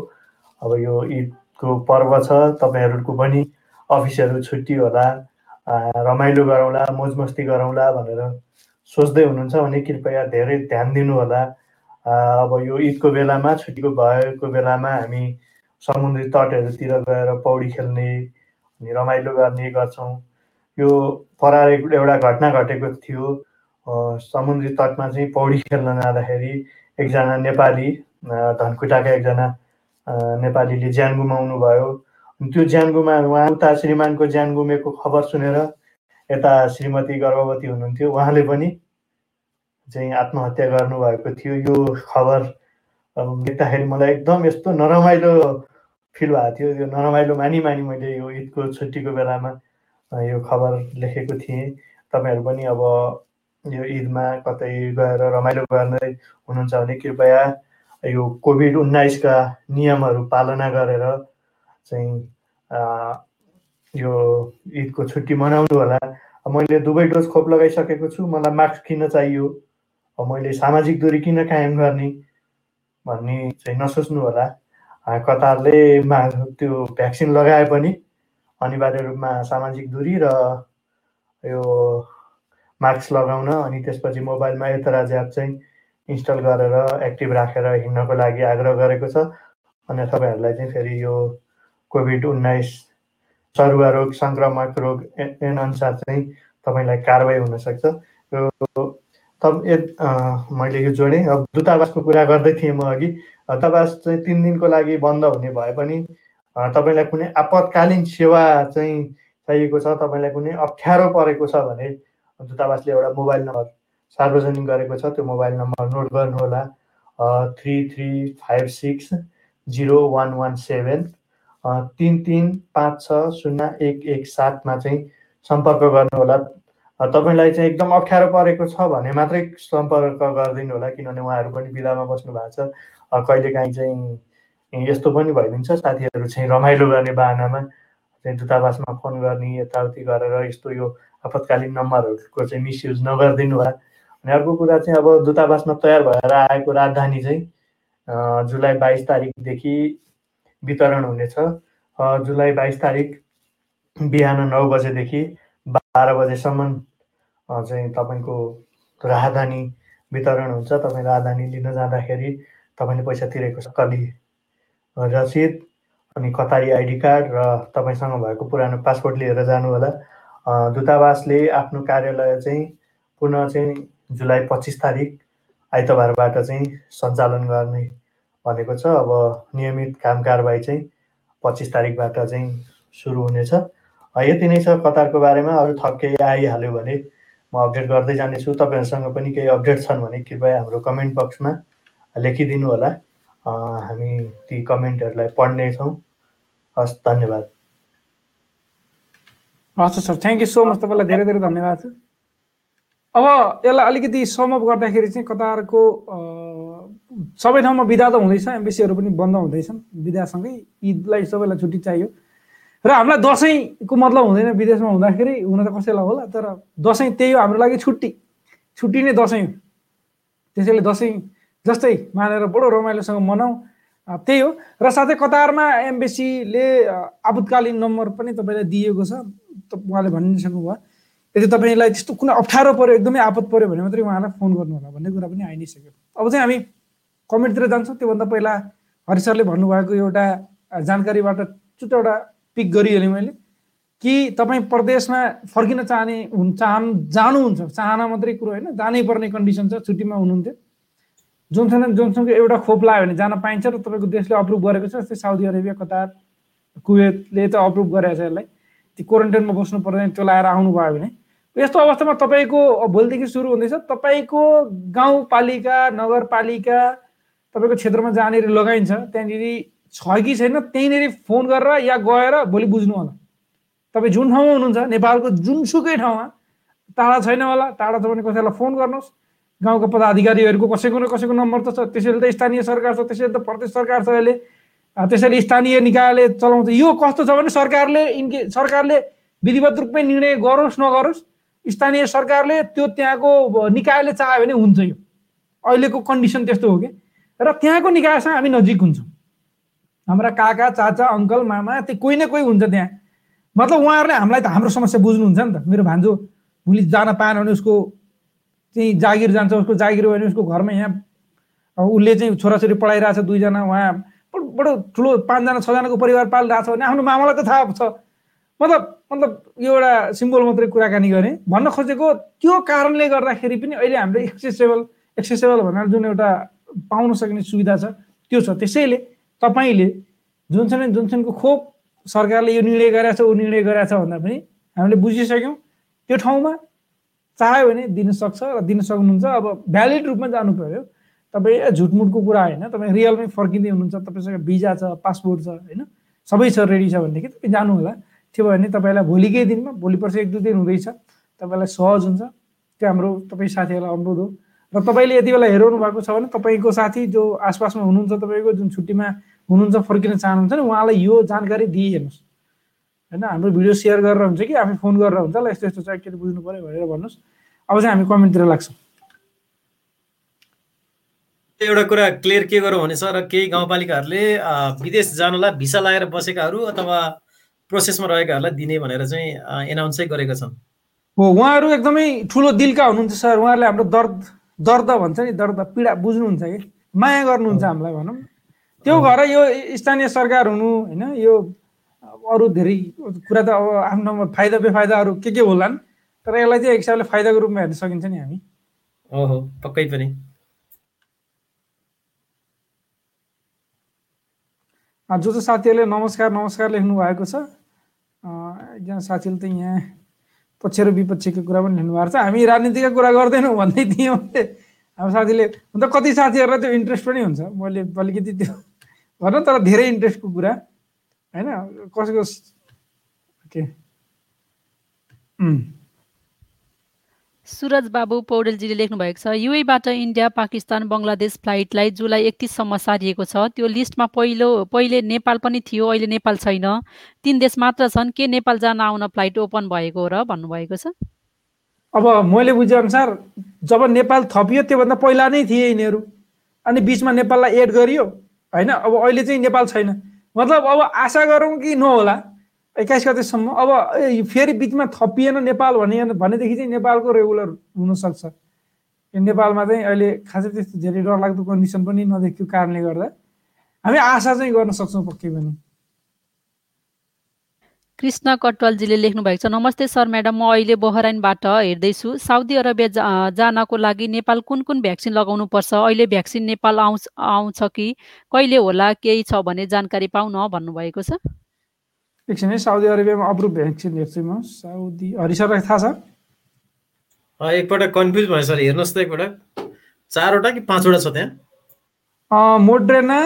अब यो ईदको पर्व छ। तपाईँहरूको पनि अफिसहरू छुट्टी होला। रमाइलो गरौँला मोज मस्ती गरौँला भनेर सोच्दै हुनुहुन्छ भने कृपया धेरै ध्यान दिनु होला अब यो ईदको बेलामा छुट्टीको भएको बेलामा हामी समुद्री तटहरूतिर गएर पौडी खेल्ने अनि रमाइलो गर्ने गर्छौँ। यो परार एउटा घटना घटेको थियो। समुद्री तटमा चाहिँ पौडी खेल्न जाँदाखेरि एकजना नेपाली धनकुटाका एकजना नेपालीले ज्यान गुमाउनु भयो त्यो ज्यान गुमा उहाँ उता श्रीमानको ज्यान गुमेको खबर सुनेर यता श्रीमती गर्भवती हुनुहुन्थ्यो। उहाँले पनि चाहिँ आत्महत्या गर्नुभएको थियो। यो खबर देख्दाखेरि मलाई एकदम यस्तो नरमाइलो फिल भएको थियो। यो नरमाइलो मानि मानि मैले यो ईदको छुट्टीको बेलामा यो खबर लेखेको थिएँ। तपाईँहरू पनि अब यो ईदमा कतै गएर रमाइलो गर्दै हुनुहुन्छ भने कृपया यो कोभिड उन्नाइसका नियमहरू पालना गरेर चाहिँ यो ईदको छुट्टी मनाउनु होला। मैले दुवै डोज खोप लगाइसकेको छु। मलाई मास्क किन चाहियो? मैले सामाजिक दूरी किन कायम गर्ने भन्ने चाहिँ नसोच्नु होला। कतारले मा त्यो भ्याक्सिन लगाए पनि अनिवार्य रूपमा सामाजिक दूरी र यो मास्क लगाउन अनि त्यसपछि मोबाइलमा यतराज एप चाहिँ इन्स्टल गरेर एक्टिभ राखेर हिँड्नको लागि आग्रह गरेको छ। अनि तपाईँहरूलाई चाहिँ फेरि यो कोभिड उन्नाइस सरुवा रोग सङ्क्रामक रोग अनुसार चाहिँ तपाईँलाई कारवाही हुनसक्छ यो तब मैले यो जोडेँ। अब दूतावासको कुरा गर्दै थिएँ म अघि। दूतावास चाहिँ तिन दिनको लागि बन्द हुने भए पनि तपाईँलाई कुनै आपतकालीन सेवा चाहिँ चाहिएको छ तपाईँलाई कुनै अप्ठ्यारो परेको छ भने दूतावासले एउटा मोबाइल नम्बर सार्वजनिक गरेको छ। त्यो मोबाइल नम्बर नोट गर्नुहोला। Three three five six zero one one seven. तिन तिन पाँच छ शून्य एक एक सातमा चाहिँ सम्पर्क गर्नुहोला। तपाईँलाई चाहिँ एकदम अप्ठ्यारो परेको छ भने मात्रै सम्पर्क गरिदिनु होला किनभने उहाँहरू पनि बिदामा बस्नु भएको छ। कहिलेकाहीँ चाहिँ यस्तो पनि भइदिन्छ साथीहरू चाहिँ रमाइलो गर्ने बाहनामा। चाहिँ दूतावासमा फोन गर्ने यताउति गरेर यस्तो यो आपतकालीन नम्बरहरूको चाहिँ मिसयुज नगरिदिनु होला। अनि अर्को कुरा चाहिँ अब दूतावासमा तयार भएर आएको राजधानी चाहिँ जुलाई बाइस तारिकदेखि वितरण हुनेछ। जुलाई बाइस तारिक बिहान नौ बजेदेखि बाह्र बजेसम्म चाहिँ तपाईँको राहदानी वितरण हुन्छ। तपाईँ राहदानी लिन जाँदाखेरि तपाईँले पैसा तिरेको सकली रसिद अनि कतारी आइडी कार्ड र तपाईँसँग भएको पुरानो पासपोर्ट लिएर जानु होला दूतावासले आफ्नो कार्यालय चाहिँ पुनः चाहिँ जुलाई पच्चिस तारिक आइतबारबाट चाहिँ सञ्चालन गर्ने भनेको छ। अब नियमित काम कारवाही चाहिँ पच्चिस तारिकबाट चाहिँ सुरु हुनेछ। यति नै छ कतारको बारेमा। अरू थप केही आइहाल्यो भने म अपडेट गर्दै जानेछु। तपाईँहरूसँग पनि केही अपडेट छन् भने कृपया हाम्रो कमेन्ट बक्समा लेखिदिनु होला। हामी ती कमेन्टहरूलाई पढ्नेछौँ हस् धन्यवाद। हस् sir thank you so much तपाईँलाई धेरै धेरै धन्यवाद। अब यसलाई अलिकति समअप गर्दाखेरि चाहिँ कतारको सबै ठाउँमा बिदा त हुँदैछ एम्बेसीहरू पनि बन्द हुँदैछन् बिदासँगै ईदलाई सबैलाई छुट्टी चाहियो। र हामीलाई दसैँको मतलब हुँदैन विदेशमा हुँदाखेरि हुन त कसैलाई होला तर दसैँ त्यही हो हाम्रो लागि छुट्टी। छुट्टी नै दसैँ हो। त्यसैले दसैँ जस्तै मानेर बडो रमाइलोसँग मनाऊ त्यही हो। र साथै कतारमा एम्बेसीले आपतकालीन नम्बर पनि तपाईँलाई दिएको छ उहाँले भनिसक्नु भयो यदि तपाईँलाई त्यस्तो कुनै अप्ठ्यारो पऱ्यो एकदमै आपत पऱ्यो भने मात्रै उहाँलाई फोन गर्नु होला भन्ने कुरा पनि आइ नै सक्यो अब चाहिँ हामी कमेन्टतिर जान्छौँ। त्योभन्दा पहिला हरि सरले भन्नुभएको एउटा जानकारीबाट एउटा पिक गरिहालेँ मैले कि तपाईँ प्रदेशमा फर्किन चाहने हुन् चाहन जानुहुन्छ। चाहना मात्रै कुरो होइन। जानै पर्ने कन्डिसन छ। छुट्टीमा हुनुहुन्थ्यो। जोनसन जोनसनको एउटा खोप लायो भने जान पाइन्छ र तपाईँको देशले अप्रुभ गरेको छ। जस्तै साउदी अरेबिया कतार कुवेतले त अप्रुभ गरेको छ यसलाई। त्यो क्वारेन्टाइनमा बस्नु पर्दैन। त्यो लाएर आउनुभयो भने। यस्तो अवस्थामा तपाईँको भोलिदेखि सुरु हुँदैछ। तपाईँको गाउँपालिका नगरपालिका तपाईँको क्षेत्रमा जहाँनिर लगाइन्छ त्यहाँनिर छ कि छैन त्यहीँनिर फोन गरेर या गएर भोलि बुझ्नु होला। तपाईँ जुन ठाउँमा हुनुहुन्छ नेपालको जुनसुकै ठाउँमा टाढा छैन होला टाढा छ भने कसैलाई फोन गर्नुहोस्। गाउँको पदाधिकारीहरूको कसैको न कसैको नम्बर त छ त्यसैले त स्थानीय सरकार छ त्यसैले त प्रदेश सरकार छ अहिले। त्यसैले स्थानीय निकायले चलाउँछ। यो कस्तो छ भने सरकारले इनके सरकारले विधिवत रूपमै निर्णय गरोस् नगरोस् स्थानीय सरकारले त्यो त्यहाँको निकायले चाह्यो भने हुन्छ यो। अहिलेको कन्डिसन त्यस्तो हो कि। र त्यहाँको निकायसँग हामी नजिक हुन्छौँ। हाम्रा काका चाचा अङ्कल मामा त्यो कोही न कोही हुन्छ त्यहाँ। मतलब उहाँहरूले हामीलाई त हाम्रो समस्या बुझ्नुहुन्छ नि त। मेरो भान्जो भोलि जान पाएन भने उसको चाहिँ जागिर जान्छ उसको जागिर भयो भने उसको घरमा यहाँ उसले चाहिँ छोराछोरी पढाइरहेछ दुईजना उहाँ बडो ठुलो पाँचजना छजनाको परिवार पालिरहेको छ भने आफ्नो मामालाई त थाहा छ। मतलब मतलब यो एउटा सिम्बल मात्रै कुराकानी गरेँ भन्न खोजेको त्यो कारणले गर्दाखेरि पनि अहिले हाम्रो एक्सेसेबल एक्सेसेबल भनेर जुन एउटा पाउन सक्ने सुविधा छ। त्यो छ। त्यसैले तपाईँले जोन्सन एन्ड जोन्सनको खोप सरकारले यो निर्णय गरेको छ ऊ निर्णय गरेको छ भन्दा पनि हामीले बुझिसक्यौँ। त्यो ठाउँमा चाह्यो भने दिन सक्छ र दिन सक्नुहुन्छ। अब भ्यालिड रूपमा जानु पऱ्यो तपाईँ झुटमुटको कुरा होइन। तपाईँ रियलमै फर्किँदै हुनुहुन्छ। तपाईँसँग भिजा छ पासपोर्ट छ होइन? सबै छ रेडी छ भनेदेखि तपाईँ जानु होला। त्यो भयो भने तपाईँलाई भोलिकै दिनमा भोलि पर्सि एक दुई दिन हुँदैछ। तपाईँलाई सहज हुन्छ। त्यो हाम्रो तपाईँ साथीहरूलाई अनुरोध हो। र तपाईँले यति बेला हेराउनु भएको छ भने तपाईँको साथी जो आसपासमा हुनुहुन्छ तपाईँको जुन छुट्टीमा हुनुहुन्छ फर्किन चाहनुहुन्छ नि उहाँलाई यो जानकारी दिइहेर्नुहोस्। होइन हाम्रो भिडियो सेयर गरेर हुन्छ कि आफै फोन गरेर हुन्छ ल यस्तो यस्तो चाहिँ एकचोटि बुझ्नु पऱ्यो भनेर भन्नुहोस्। अब चाहिँ हामी कमेन्टतिर लाग्छौँ। एउटा कुरा क्लियर के गरौँ भने सर केही गाउँपालिकाहरूले विदेश जानलाई भिसा लगाएर बसेकाहरू अथवा प्रोसेसमा रहेकाहरूलाई दिने भनेर चाहिँ एनाउन्सै गरेका छन्। हो उहाँहरू एकदमै ठुलो दिलका हुनुहुन्छ सर। उहाँहरूले हाम्रो दर्द दर्द भन्छ नि दर्द पीडा बुझ्नुहुन्छ कि? माया गर्नुहुन्छ हामीलाई भनौँ। त्यो भएर यो स्थानीय सरकार हुनु होइन यो अरू धेरै कुरा त अब आफ्नो फाइदा बेफाइदाहरू के के होलान् तर यसलाई चाहिँ एक हिसाबले फाइदाको रूपमा हेर्न सकिन्छ नि हामी। ओहो पक्कै पनि। जो जो साथीहरूले नमस्कार नमस्कार लेख्नु भएको छ एकजना साथीले त यहाँ पक्ष र विपक्षको कुरा पनि लिनु भएको छ। हामी राजनीतिका कुरा गर्दैनौँ भन्दै थियौँ। हाम्रो साथीले अन्त कति साथीहरूलाई त्यो इन्ट्रेस्ट पनि हुन्छ। मैले अलिकति त्यो भनौँ तर धेरै इन्ट्रेस्टको कुरा होइन? कसैको के? सुरज बाबु पौडेलजीले लेख्नु भएको छ युएबाट इन्डिया पाकिस्तान बङ्गलादेश फ्लाइटलाई जुलाई एकतिससम्म सारिएको छ। त्यो लिस्टमा पहिलो पहिले नेपाल पनि थियो अहिले नेपाल छैन। तिन देश मात्र छन्। के नेपाल जान आउन फ्लाइट ओपन भएको र भन्नुभएको छ? अब मैले बुझेअनुसार जब नेपाल थपियो त्योभन्दा पहिला नै थिए यिनीहरू। अनि बिचमा नेपाललाई एड गरियो होइन? अब अहिले चाहिँ नेपाल छैन। मतलब अब आशा गरौँ कि नहोला एक्काइस गतेसम्म। अब फेरि बिचमा थपिएन नेपाल भने भनेदेखि चाहिँ नेपालको रेगुलर हुनसक्छ। नेपालमा चाहिँ अहिले खासै त्यस्तो धेरै डरलाग्दो कन्डिसन पनि नदेखियो कारणले गर्दा हामी आशा चाहिँ गर्न सक्छौँ पक्कै पनि। कृष्ण कटवालजीले लेख्नु भएको छ नमस्ते सर म्याडम म अहिले बहराइनबाट हेर्दैछु। साउदी अरबिया जानको लागि नेपाल कुन कुन भ्याक्सिन लगाउनु पर्छ अहिले भ्याक्सिन नेपाल आउँछ आउँछ कि? कहिले होला केही छ भने जानकारी पाउन भन्नुभएको छ। एकछिन है साउदी अरेबियामा अप्रुभ भ्याक्सिन हेर्छु म साउदी हरिसरलाई थाहा छ एकपल्ट कन्फ्युज भयो सर हेर्नुहोस् त एकपल्ट चारवटा कि पाँचवटा छ त्यहाँ मोड्रेना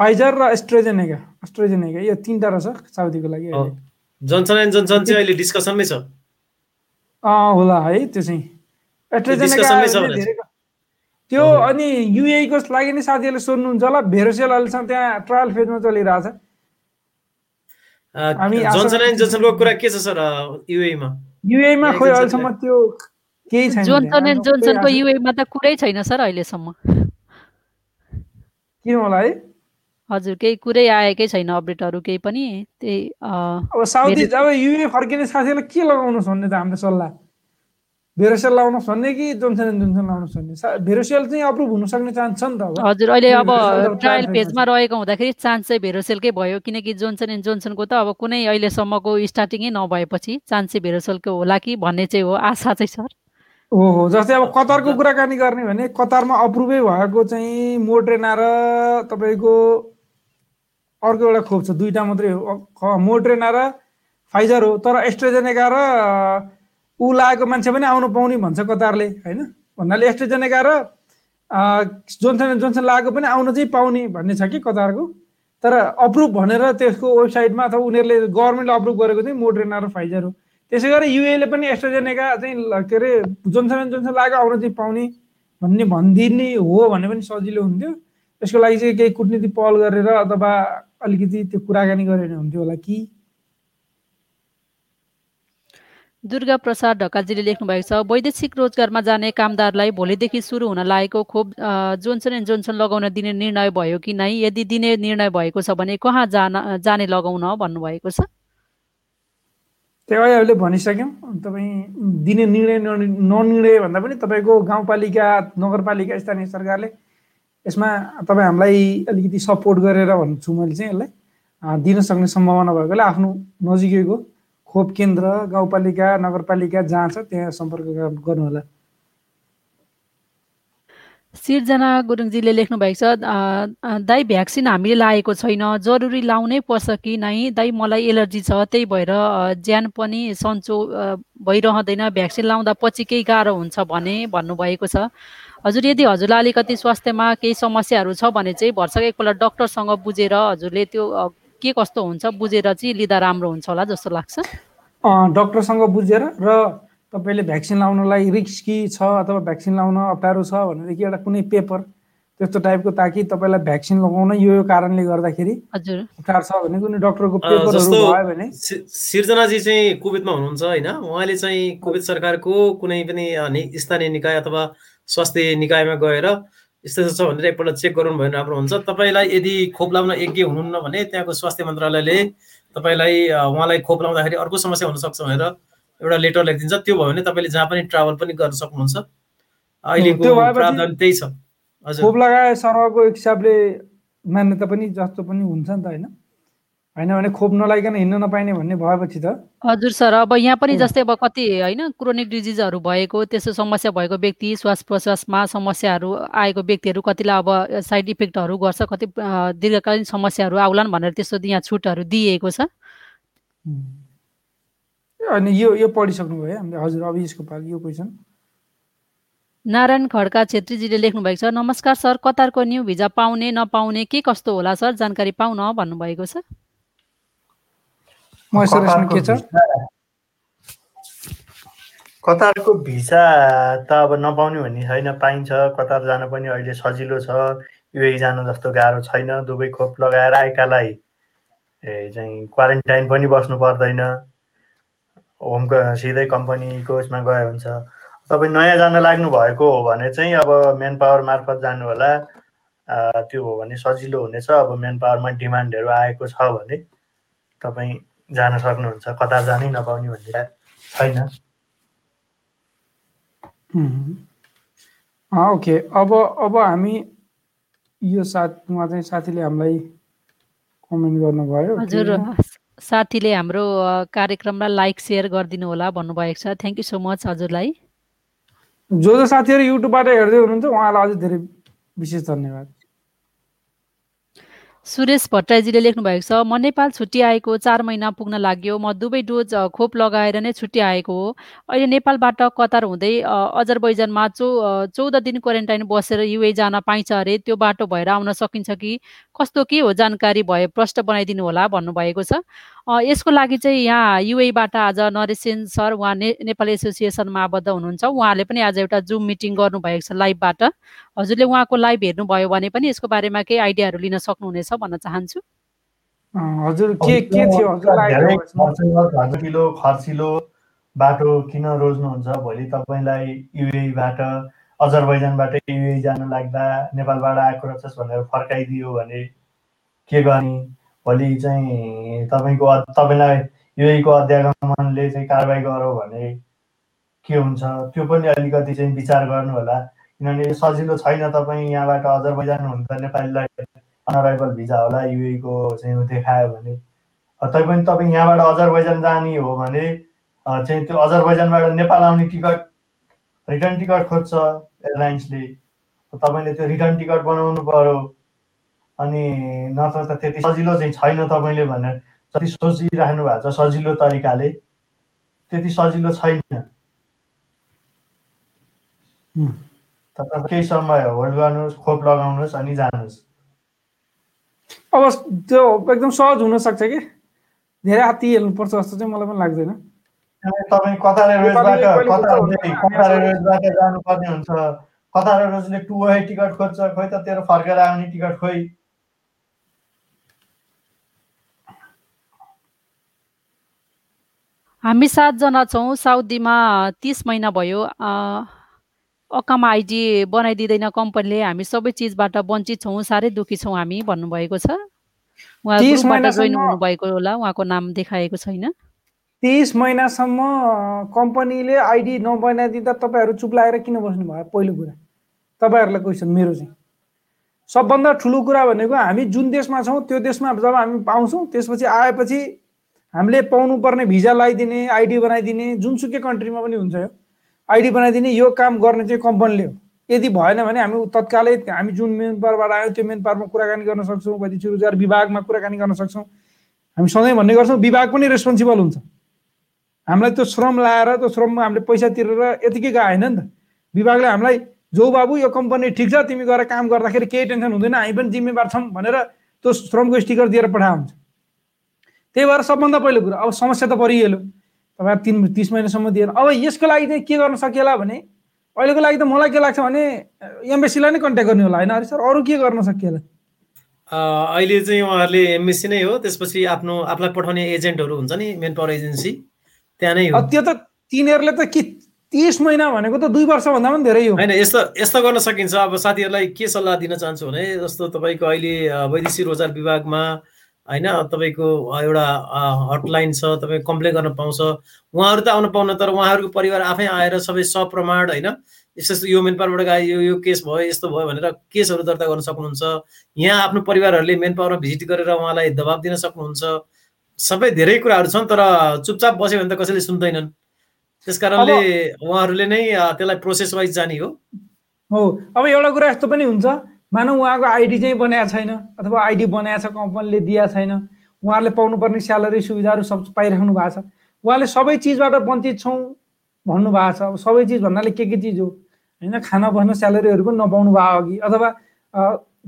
फाइजर र एस्ट्रेजेनेका एस्ट्रेजेनेका यो तिनवटा रहेछ साउदीको लागि जनसन एन्ड जनसन चाहिँ अहिले डिस्कसनमै छ होला है त्यो चाहिँ एस्ट्रेजेनेका त्यो अनि युएको लागि नै साथीहरूले सोध्नुहुन्छ होला भेरोसेल अहिलेसम्म त्यहाँ ट्रायल फेजमा चलिरहेछ हामी जोन्सन एन्ड जोन्सनको कुरा के छ सर युएमा युएमा खोइ अहिलेसम्म त्यो केही छैन जोन्सन एन्ड जोन्सनको युएमा त कुरै छैन सर अहिलेसम्म। किन होला है? हजुर केही कुरै आएकै छैन अपडेटहरू केही पनि त्यही अब साउदी अब युए फर्किने साथीहरूलाई के लगाउनुहोस् भन्ने त हाम्रो सल्लाह? भेरोसेल लाउनुहोस् भन्ने कि जोन्सन एन्ड जोन्सन लाउनुहोस् भन्ने भेरोसेल चाहिँ अप्रुभ हुन सक्ने चान्स छ नि त हजुर अहिले अब ट्रायल फेजमा रहेको हुँदाखेरि चान्स चाहिँ भेरोसेलकै भयो किनकि जोन्सन एन्ड जोन्सनको त अब कुनै अहिलेसम्मको स्टार्टिङै नभएपछि चान्स चाहिँ भेरोसेलको होला कि भन्ने चाहिँ हो आशा चाहिँ सर। हो हो जस्तै अब कतारको कुराकानी गर्ने भने कतारमा अप्रुभै भएको चाहिँ मोड्रेना र तपाईँको अर्को एउटा खोप छ दुईवटा मात्रै हो। मोड्रेना र फाइजर हो तर एस्ट्रेजेनेका र ऊ लागेको मान्छे पनि आउनु पाउने भन्छ कतारले होइन? भन्नाले एस्ट्रेजेनेका र जोन्सन जोन्सन लागेको पनि आउनु चाहिँ पाउने भन्ने छ कि कतारको? तर अप्रुभ भनेर त्यसको वेबसाइटमा अथवा उनीहरूले गभर्मेन्टले अप्रुभ गरेको चाहिँ मोड्रेना र फाइजर हो। त्यसै गरी युएले पनि एस्ट्रोजेनेका चाहिँ के अरे जोन्सन जोन्सन लागेको आउन चाहिँ पाउने भन्ने भनिदिने हो भने पनि सजिलो हुन्थ्यो। त्यसको लागि चाहिँ केही कुटनीति पहल गरेर अथवा अलिकति त्यो कुराकानी गरेर हुन्थ्यो होला कि? दुर्गा प्रसाद ढकालजीले लेख्नु भएको छ वैदेशिक रोजगारमा जाने कामदारलाई भोलिदेखि सुरु हुन लागेको खोप जोन्सन एन्ड जोन्सन लगाउन दिने निर्णय भयो कि नै? यदि दिने निर्णय भएको छ भने कहाँ जान जाने लगाउन भन्नुभएको छ? त्यो अहिले भनिसक्यौँ। तपाईँ दिने निर्णय ननिर्णय भन्दा पनि तपाईँको गाउँपालिका नगरपालिका स्थानीय सरकारले यसमा तपाईँ हामीलाई अलिकति सपोर्ट गरेर भन्छु मैले चाहिँ यसलाई। दिन सक्ने सम्भावना भएकोले आफ्नो नजिकैको खोप केन्द्र गाउँपालिका नगरपालिका जहाँ छ त्यहाँ सम्पर्क गर्नु होला सिर्जना गुरुङजीले लेख्नु भएको छ दाई भ्याक्सिन हामीले लागेको छैन जरुरी लाउनै पर्छ कि नै? दाई मलाई एलर्जी छ त्यही भएर ज्यान पनि सन्चो भइरहँदैन। भ्याक्सिन लाउँदा पछि केही गाह्रो हुन्छ भने भन्नुभएको छ। हजुर यदि हजुरलाई अलिकति स्वास्थ्यमा केही समस्याहरू छ भने चाहिँ भर्सक एकपल्ट डक्टरसँग बुझेर हजुरले त्यो के कस्तो हुन्छ बुझेर चाहिँ लिँदा राम्रो हुन्छ होला जस्तो लाग्छ? डक्टरसँग बुझेर र तपाईँले भ्याक्सिन लाउनलाई रिस्की छ अथवा भ्याक्सिन लाउन अप्ठ्यारो छ भनेदेखि एउटा कुनै पेपर त्यस्तो टाइपको ताकि तपाईँलाई भ्याक्सिन लगाउन यो कारणले गर्दाखेरि हजुर। अप्ठ्यारो छ भने कुनै डक्टरको पेपरहरू भयो भने सिर्जनाजी चाहिँ कुवेतमा हुनुहुन्छ होइन? उहाँले चाहिँ कुवेत सरकारको कुनै पनि स्थानीय निकाय अथवा स्वास्थ्य निकायमा गएर यस्तो छ भनेर एकपल्ट चेक गराउनु भयो भने राम्रो हुन्छ। तपाईँलाई यदि खोप लाउन यज्ञ हुनुहुन्न भने त्यहाँको स्वास्थ्य मन्त्रालयले तपाईँलाई उहाँलाई खोप लाउँदाखेरि अर्को समस्या हुनसक्छ भनेर एउटा लेटर लेखिदिन्छ। त्यो भयो भने तपाईँले जहाँ पनि ट्राभल पनि गर्न सक्नुहुन्छ। अहिलेको प्रावधान त्यही छ। खोप लगाए सरहको हिसाबले मान्यता पनि जस्तो पनि हुन्छ नि त होइन? होइन भने खोप नलाइकन हिँड्न नपाइने भन्ने भएपछि त। हजुर सर अब यहाँ पनि जस्तै अब कति होइन क्रोनिक डिजिजहरू भएको त्यस्तो समस्या भएको व्यक्ति श्वास प्रश्वासमा समस्याहरू आएको व्यक्तिहरू कतिलाई अब साइड इफेक्टहरू गर्छ कति दीर्घकालीन समस्याहरू आउलान् भनेर त्यस्तो यहाँ छुटहरू दिइएको छ। अनि यो यो पढिसक्नुभयो हामीले। हजुर अब यसको पालि यो क्वेसन नारायण खड्का छेत्रीजीले लेख्नु भएको छ नमस्कार सर कतारको न्यू भिजा पाउने नपाउने के कस्तो होला सर? जानकारी पाउन भन्नुभएको छ। के छ? कतारको भिसा त अब नपाउने भन्ने छैन पाइन्छ। कतार जान पनि अहिले सजिलो छ। युए जान जस्तो गाह्रो छैन। दुवै खोप लगाएर आएकालाई चाहिँ क्वारेन्टाइन पनि बस्नु पर्दैन। होम सिधै कम्पनीको उसमा गयो हुन्छ। तपाईँ नयाँ जान लाग्नु भएको हो भने चाहिँ अब मेन पावर मार्फत जानु होला। त्यो हो भने सजिलो हुनेछ। अब मेन पावरमा डिमान्डहरू आएको छ भने तपाईँ जान सक्नुहुन्छ कतार जानै नपाउने भन्ने छैन। ओके। अब अब हामी यो साथ उहाँ चाहिँ साथीले हामीलाई कमेन्ट गर्नुभयो हजुर साथीले हाम्रो कार्यक्रमलाई लाइक सेयर गरिदिनु होला भन्नुभएको छ। थ्याङ्क यू सो मच हजुरलाई। जो जो साथीहरू युट्युबबाट हेर्दै हुनुहुन्छ उहाँलाई अझै धेरै विशेष धन्यवाद। सुरेश भट्टराईजीले लेख्नु भएको छ म नेपाल छुट्टी आएको चार महिना पुग्न लाग्यो। म दुवै डोज खोप लगाएर नै छुट्टी आएको हो। अहिले नेपालबाट कतार हुँदै अजरबैजानमा चौ चौध दिन क्वारेन्टाइन बसेर युए जान पाइन्छ अरे। त्यो बाटो भएर आउन सकिन्छ कि? कस्तो के हो जानकारी भए प्रष्ट बनाइदिनु होला भन्नुभएको छ। यसको लागि चाहिँ यहाँ युएबाट आज नरेसेन सर उहाँ ने नेपाल एसोसिएसनमा आबद्ध हुनुहुन्छ। उहाँले पनि आज एउटा जुम मिटिङ गर्नुभएको छ लाइभबाट। हजुरले उहाँको लाइभ हेर्नुभयो भने पनि यसको बारेमा केही आइडियाहरू लिन सक्नुहुनेछ भन्न चाहन्छु। हजुर के के थियो? खर्चिलो खर्चिलो बाटो किन रोज्नुहुन्छ? भोलि तपाईँलाई युएबाट अजरबैजानबाट युए जान लाग्दा नेपालबाट आएको रहेछस् भनेर फर्काइदियो भने के गर्ने? भोलि चाहिँ तपाईँको तपाईँलाई युएको अध्यागमनले चाहिँ कारवाही गरौँ भने के हुन्छ? त्यो पनि अलिकति चाहिँ विचार गर्नु होला किनभने सजिलो छैन तपाईँ यहाँबाट अजरबैजान हुनु नेपालीलाई अनराइभल भिजा होला युएको चाहिँ देखायो भने। तैपनि तपाईँ यहाँबाट अजरबैजान जाने हो भने चाहिँ त्यो अजरबैजानबाट नेपाल आउने टिकट रिटर्न टिकट खोज्छ एयरलाइन्सले। तपाईँले त्यो रिटर्न टिकट बनाउनु पऱ्यो अनि नत्र त त्यति सजिलो चाहिँ छैन तपाईँले भनेर जति सोचिराख्नु भएको छ सजिलो तरिकाले त्यति सजिलो छैन। केही समय होल्ड गर्नुहोस् खोप लगाउनुहोस् अनि जानुहोस्। अब त्यो एकदम सहज हुनसक्छ कि? धेरै हात्ती हेर्नुपर्छ जस्तो चाहिँ मलाई पनि लाग्दैन। तपाईँ कतार एयरवेजबाट कतार एयरवेजबाट जानुपर्ने हुन्छ। कतार एयरवेजले टु वे टिकट खोज्छ खोइ त तेरो फर्केर आउने टिकट खोइ। हामी सातजना छौँ साउदीमा तिस महिना भयो। अकामा आइडी बनाइदिँदैन कम्पनीले हामी सबै चिजबाट वञ्चित छौँ साह्रै दुःखी छौँ हामी भन्नुभएको छ। उहाँ ग्रुपबाट जोइन हुनुभएको होला उहाँको नाम देखाएको छैन। तिस महिनासम्म कम्पनीले आइडी नबनाइदिँदा तपाईँहरू चुप लागेर किन बस्नु भयो पहिलो कुरा। तपाईँहरूलाई क्वेसन मेरो चाहिँ। सबभन्दा ठुलो कुरा भनेको हामी जुन देशमा छौँ त्यो देशमा जब हामी पाउँछौँ त्यसपछि आएपछि हामीले पाउनुपर्ने भिजा लगाइदिने आइडी बनाइदिने जुनसुकै कन्ट्रीमा पनि हुन्छ यो। आइडी बनाइदिने यो काम गर्ने चाहिँ कम्पनीले हो। यदि भएन भने हामी तत्कालै हामी जुन मेन पावरबाट आयो त्यो मेन पावरमा कुराकानी गर्न सक्छौँ वैदेशिक रोजगार विभागमा कुराकानी गर्न सक्छौँ। हामी सधैँ भन्ने गर्छौँ विभाग पनि रेस्पोन्सिबल हुन्छ। हामीलाई त्यो श्रम लाएर त्यो श्रममा हामीले पैसा तिरेर यतिकै गएन नि त। विभागले हामीलाई जो बाबु यो कम्पनी ठिक छ तिमी गएर काम गर्दाखेरि केही टेन्सन हुँदैन हामी पनि जिम्मेवार छौँ भनेर त्यो श्रमको स्टिकर दिएर पठाएको हुन्छ त्यही भएर सबभन्दा पहिलो कुरो अब समस्या त परिहाल्यो तपाईँ तिन तिस महिनासम्म दिएर अब यसको लागि चाहिँ के गर्न सकिएला भने अहिलेको लागि त मलाई के लाग्छ भने एमबेसीलाई नै कन्ट्याक्ट गर्ने होला। होइन अरे सर अरू के गर्न सकिएला? अहिले चाहिँ उहाँहरूले एमबेसी नै हो। त्यसपछि आफ्नो आफूलाई पठाउने एजेन्टहरू हुन्छ नि मेन पावर एजेन्सी। त्यहाँ नै हो। त्यो त तिनीहरूले त के तिस महिना भनेको त दुई वर्षभन्दा पनि धेरै हो। होइन यस्तो यस्तो गर्न सकिन्छ। अब साथीहरूलाई के सल्लाह दिन चाहन्छु भने जस्तो तपाईँको अहिले वैदेशिक रोजगार विभागमा होइन? तपाईँको एउटा हटलाइन छ तपाईँ कम्प्लेन गर्न पाउँछ। उहाँहरू त आउनु पाउनु तर उहाँहरूको परिवार आफै आएर सबै सप्रमाण होइन? यस्तो यो मेन पावरबाट गयो यो यो केस भयो यस्तो भयो भनेर केसहरू दर्ता गर्न सक्नुहुन्छ। यहाँ आफ्नो परिवारहरूले मेन पावरमा भिजिट गरेर उहाँलाई दबाब दिन सक्नुहुन्छ। सबै धेरै कुराहरू छन् तर चुपचाप बस्यो भने त कसैले सुन्दैनन्। त्यस कारणले उहाँहरूले नै त्यसलाई प्रोसेस वाइज जाने हो। हो अब एउटा कुरा यस्तो पनि हुन्छ। मानव उहाँको आइडी चाहिँ बनाएको छैन अथवा आइडी बनाएको छ कम्पनीले दिएको छैन। उहाँहरूले पाउनुपर्ने स्यालेरी सुविधाहरू सब पाइराख्नु भएको छ। उहाँले सबै चिजबाट वञ्चित छौँ भन्नुभएको छ। अब सबै चिज भन्नाले के के चिज हो? होइन खाना बस्न स्यालेरीहरू पनि नपाउनु भयो अघि अथवा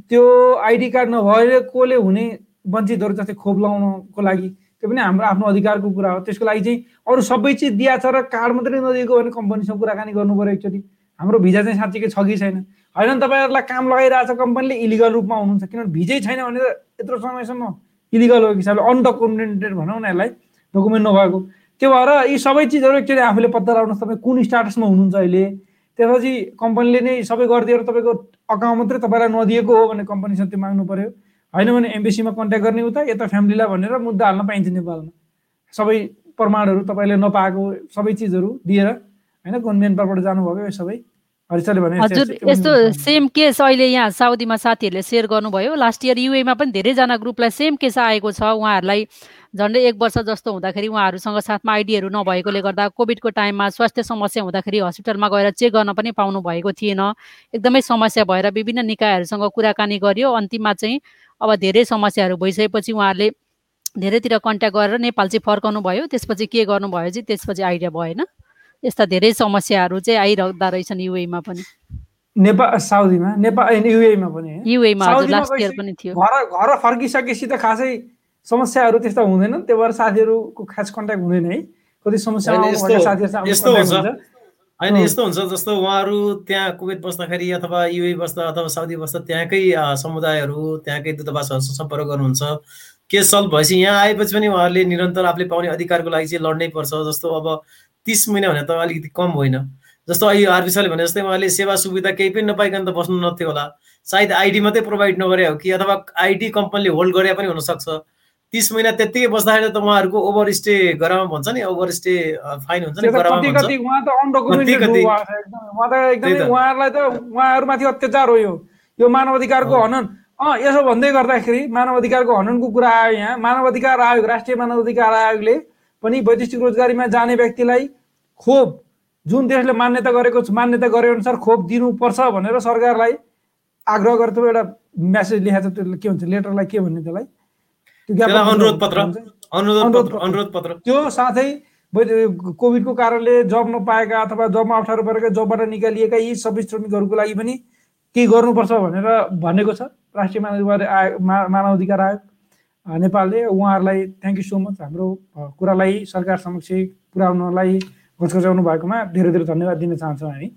त्यो आइडी कार्ड नभएकोले हुने वञ्चितहरू जस्तै खोप लगाउनको लागि त्यो पनि हाम्रो आफ्नो अधिकारको कुरा हो। त्यसको लागि चाहिँ अरू सबै चिज दिया छ र कार्ड मात्रै नदिएको भने कम्पनीसँग कुराकानी गर्नु पऱ्यो एकचोटि। हाम्रो भिजा चाहिँ साँच्चीकै छ कि छैन? होइन तपाईँहरूलाई काम लगाइरहेको छ कम्पनीले इलिगल रूपमा हुनुहुन्छ। किनभने भिजै छैन भने त यत्रो समयसम्म इलिगल हो हिसाबले अनडकुमेन्टेड भनौँ न यसलाई डकुमेन्ट नभएको। त्यो भएर यी सबै चिजहरू एकचोटि आफूले पत्ता लगाउनुहोस्। तपाईँ कुन स्टाटसमा हुनुहुन्छ अहिले? त्यसपछि कम्पनीले नै सबै गरिदिएर तपाईँको अकाउन्ट मात्रै तपाईँलाई नदिएको हो भने कम्पनीसँग त्यो माग्नु पऱ्यो होइन भने एमबिसीमा कन्ट्याक्ट गर्ने उता यता फ्यामिलीलाई भनेर मुद्दा हाल्न पाइन्छ नेपालमा। सबै प्रमाणहरू तपाईँले नपाएको सबै चिजहरू दिएर होइन गभर्मेन्टबाट जानुभयो यो सबै। हजुर यस्तो सेम केस अहिले यहाँ साउदीमा साथीहरूले सेयर गर्नुभयो। लास्ट इयर युएमा पनि धेरैजना ग्रुपलाई सेम केस आएको छ। उहाँहरूलाई झन्डै एक वर्ष जस्तो हुँदाखेरि उहाँहरूसँग साथमा आइडीहरू नभएकोले गर्दा कोभिडको टाइममा स्वास्थ्य समस्या हुँदाखेरि हस्पिटलमा गएर चेक गर्न पनि पाउनु भएको थिएन। एकदमै समस्या भएर विभिन्न निकायहरूसँग कुराकानी गर्यो। अन्तिममा चाहिँ अब धेरै समस्याहरू भइसकेपछि उहाँहरूले धेरैतिर कन्ट्याक्ट गरेर नेपाल चाहिँ फर्काउनु भयो त्यसपछि के गर्नुभयो चाहिँ त्यसपछि आइडिया भएन। यस्ता धेरै समस्याहरू चाहिँ आइरहँदा रहेछन् युएमा पनि। नेपाल साउदीमा? नेपाल युएमा पनि। युएमा लास्ट इयर पनि थियो। घर घर फर्किसकेपछि त खासै समस्याहरू त्यस्तो हुँदैन त्यो भएर साथीहरूको खास कन्ट्याक्ट हुँदैन है। कति समस्या यस्तो हुन्छ। होइन यस्तो हुन्छ जस्तो उहाँहरू त्यहाँ कुवेत बस्दाखेरि अथवा युए बस्दा अथवा साउदी बस्दा त्यहाँकै समुदायहरू त्यहाँकै दूतावासहरूसँग सम्पर्क गर्नुहुन्छ। केस सल्भ भएपछि यहाँ आएपछि पनि उहाँहरूले निरन्तर आफूले पाउने अधिकारको लागि चाहिँ लड्नै पर्छ। जस्तो अब तिस महिना भने त अलिकति कम होइन। जस्तो अहिले आरबिसाले भने जस्तै उहाँले सेवा सुविधा केही पनि नपाइकन त बस्नु नथ्यो होला। सायद आइडी मात्रै प्रोभाइड नगरे हो कि अथवा आइडी कम्पनीले होल्ड गरे पनि हुनसक्छ। तिस महिना त्यत्तिकै बस्दाखेरि त उहाँहरूको ओभर स्टे गरामा भन्छ नि ओभर स्टे फाइन हुन्छ नि उहाँहरूलाई त उहाँहरूमाथि अत्याचार हो यो। यो मानव अधिकारको हनन। अँ यसो भन्दै गर्दाखेरि मानव अधिकारको हननको कुरा आयो यहाँ। मानव अधिकार आयोग राष्ट्रिय मानव अधिकार आयोगले पनि वैदेशिक रोजगारीमा जाने व्यक्तिलाई खोप जुन देशले मान्यता गरेको मान्यता गरे अनुसार खोप दिनुपर्छ भनेर सरकारलाई आग्रह गरेको एउटा म्यासेज लेखाएको छ त्यो के भन्छ लेटरलाई के भन्ने त्यसलाई? अनुरोध पत्र। अनुरोध पत्र त्यो साथै कोभिडको कारणले जब नपाएका अथवा जबमा अप्ठ्यारो परेका जबबाट निकालिएका यी सबै श्रमिकहरूको लागि पनि केही गर्नुपर्छ भनेर भनेको छ। राष्ट्रिय मानव आयोग मानव अधिकार आयोग। नेपालले उहाँहरूलाई थ्याङ्क यू सो मच हाम्रो कुरालाई सरकार समक्ष पुर्याउनलाई घचघचाउनु भएकोमा धेरै धेरै धन्यवाद दिन चाहन्छौँ हामी।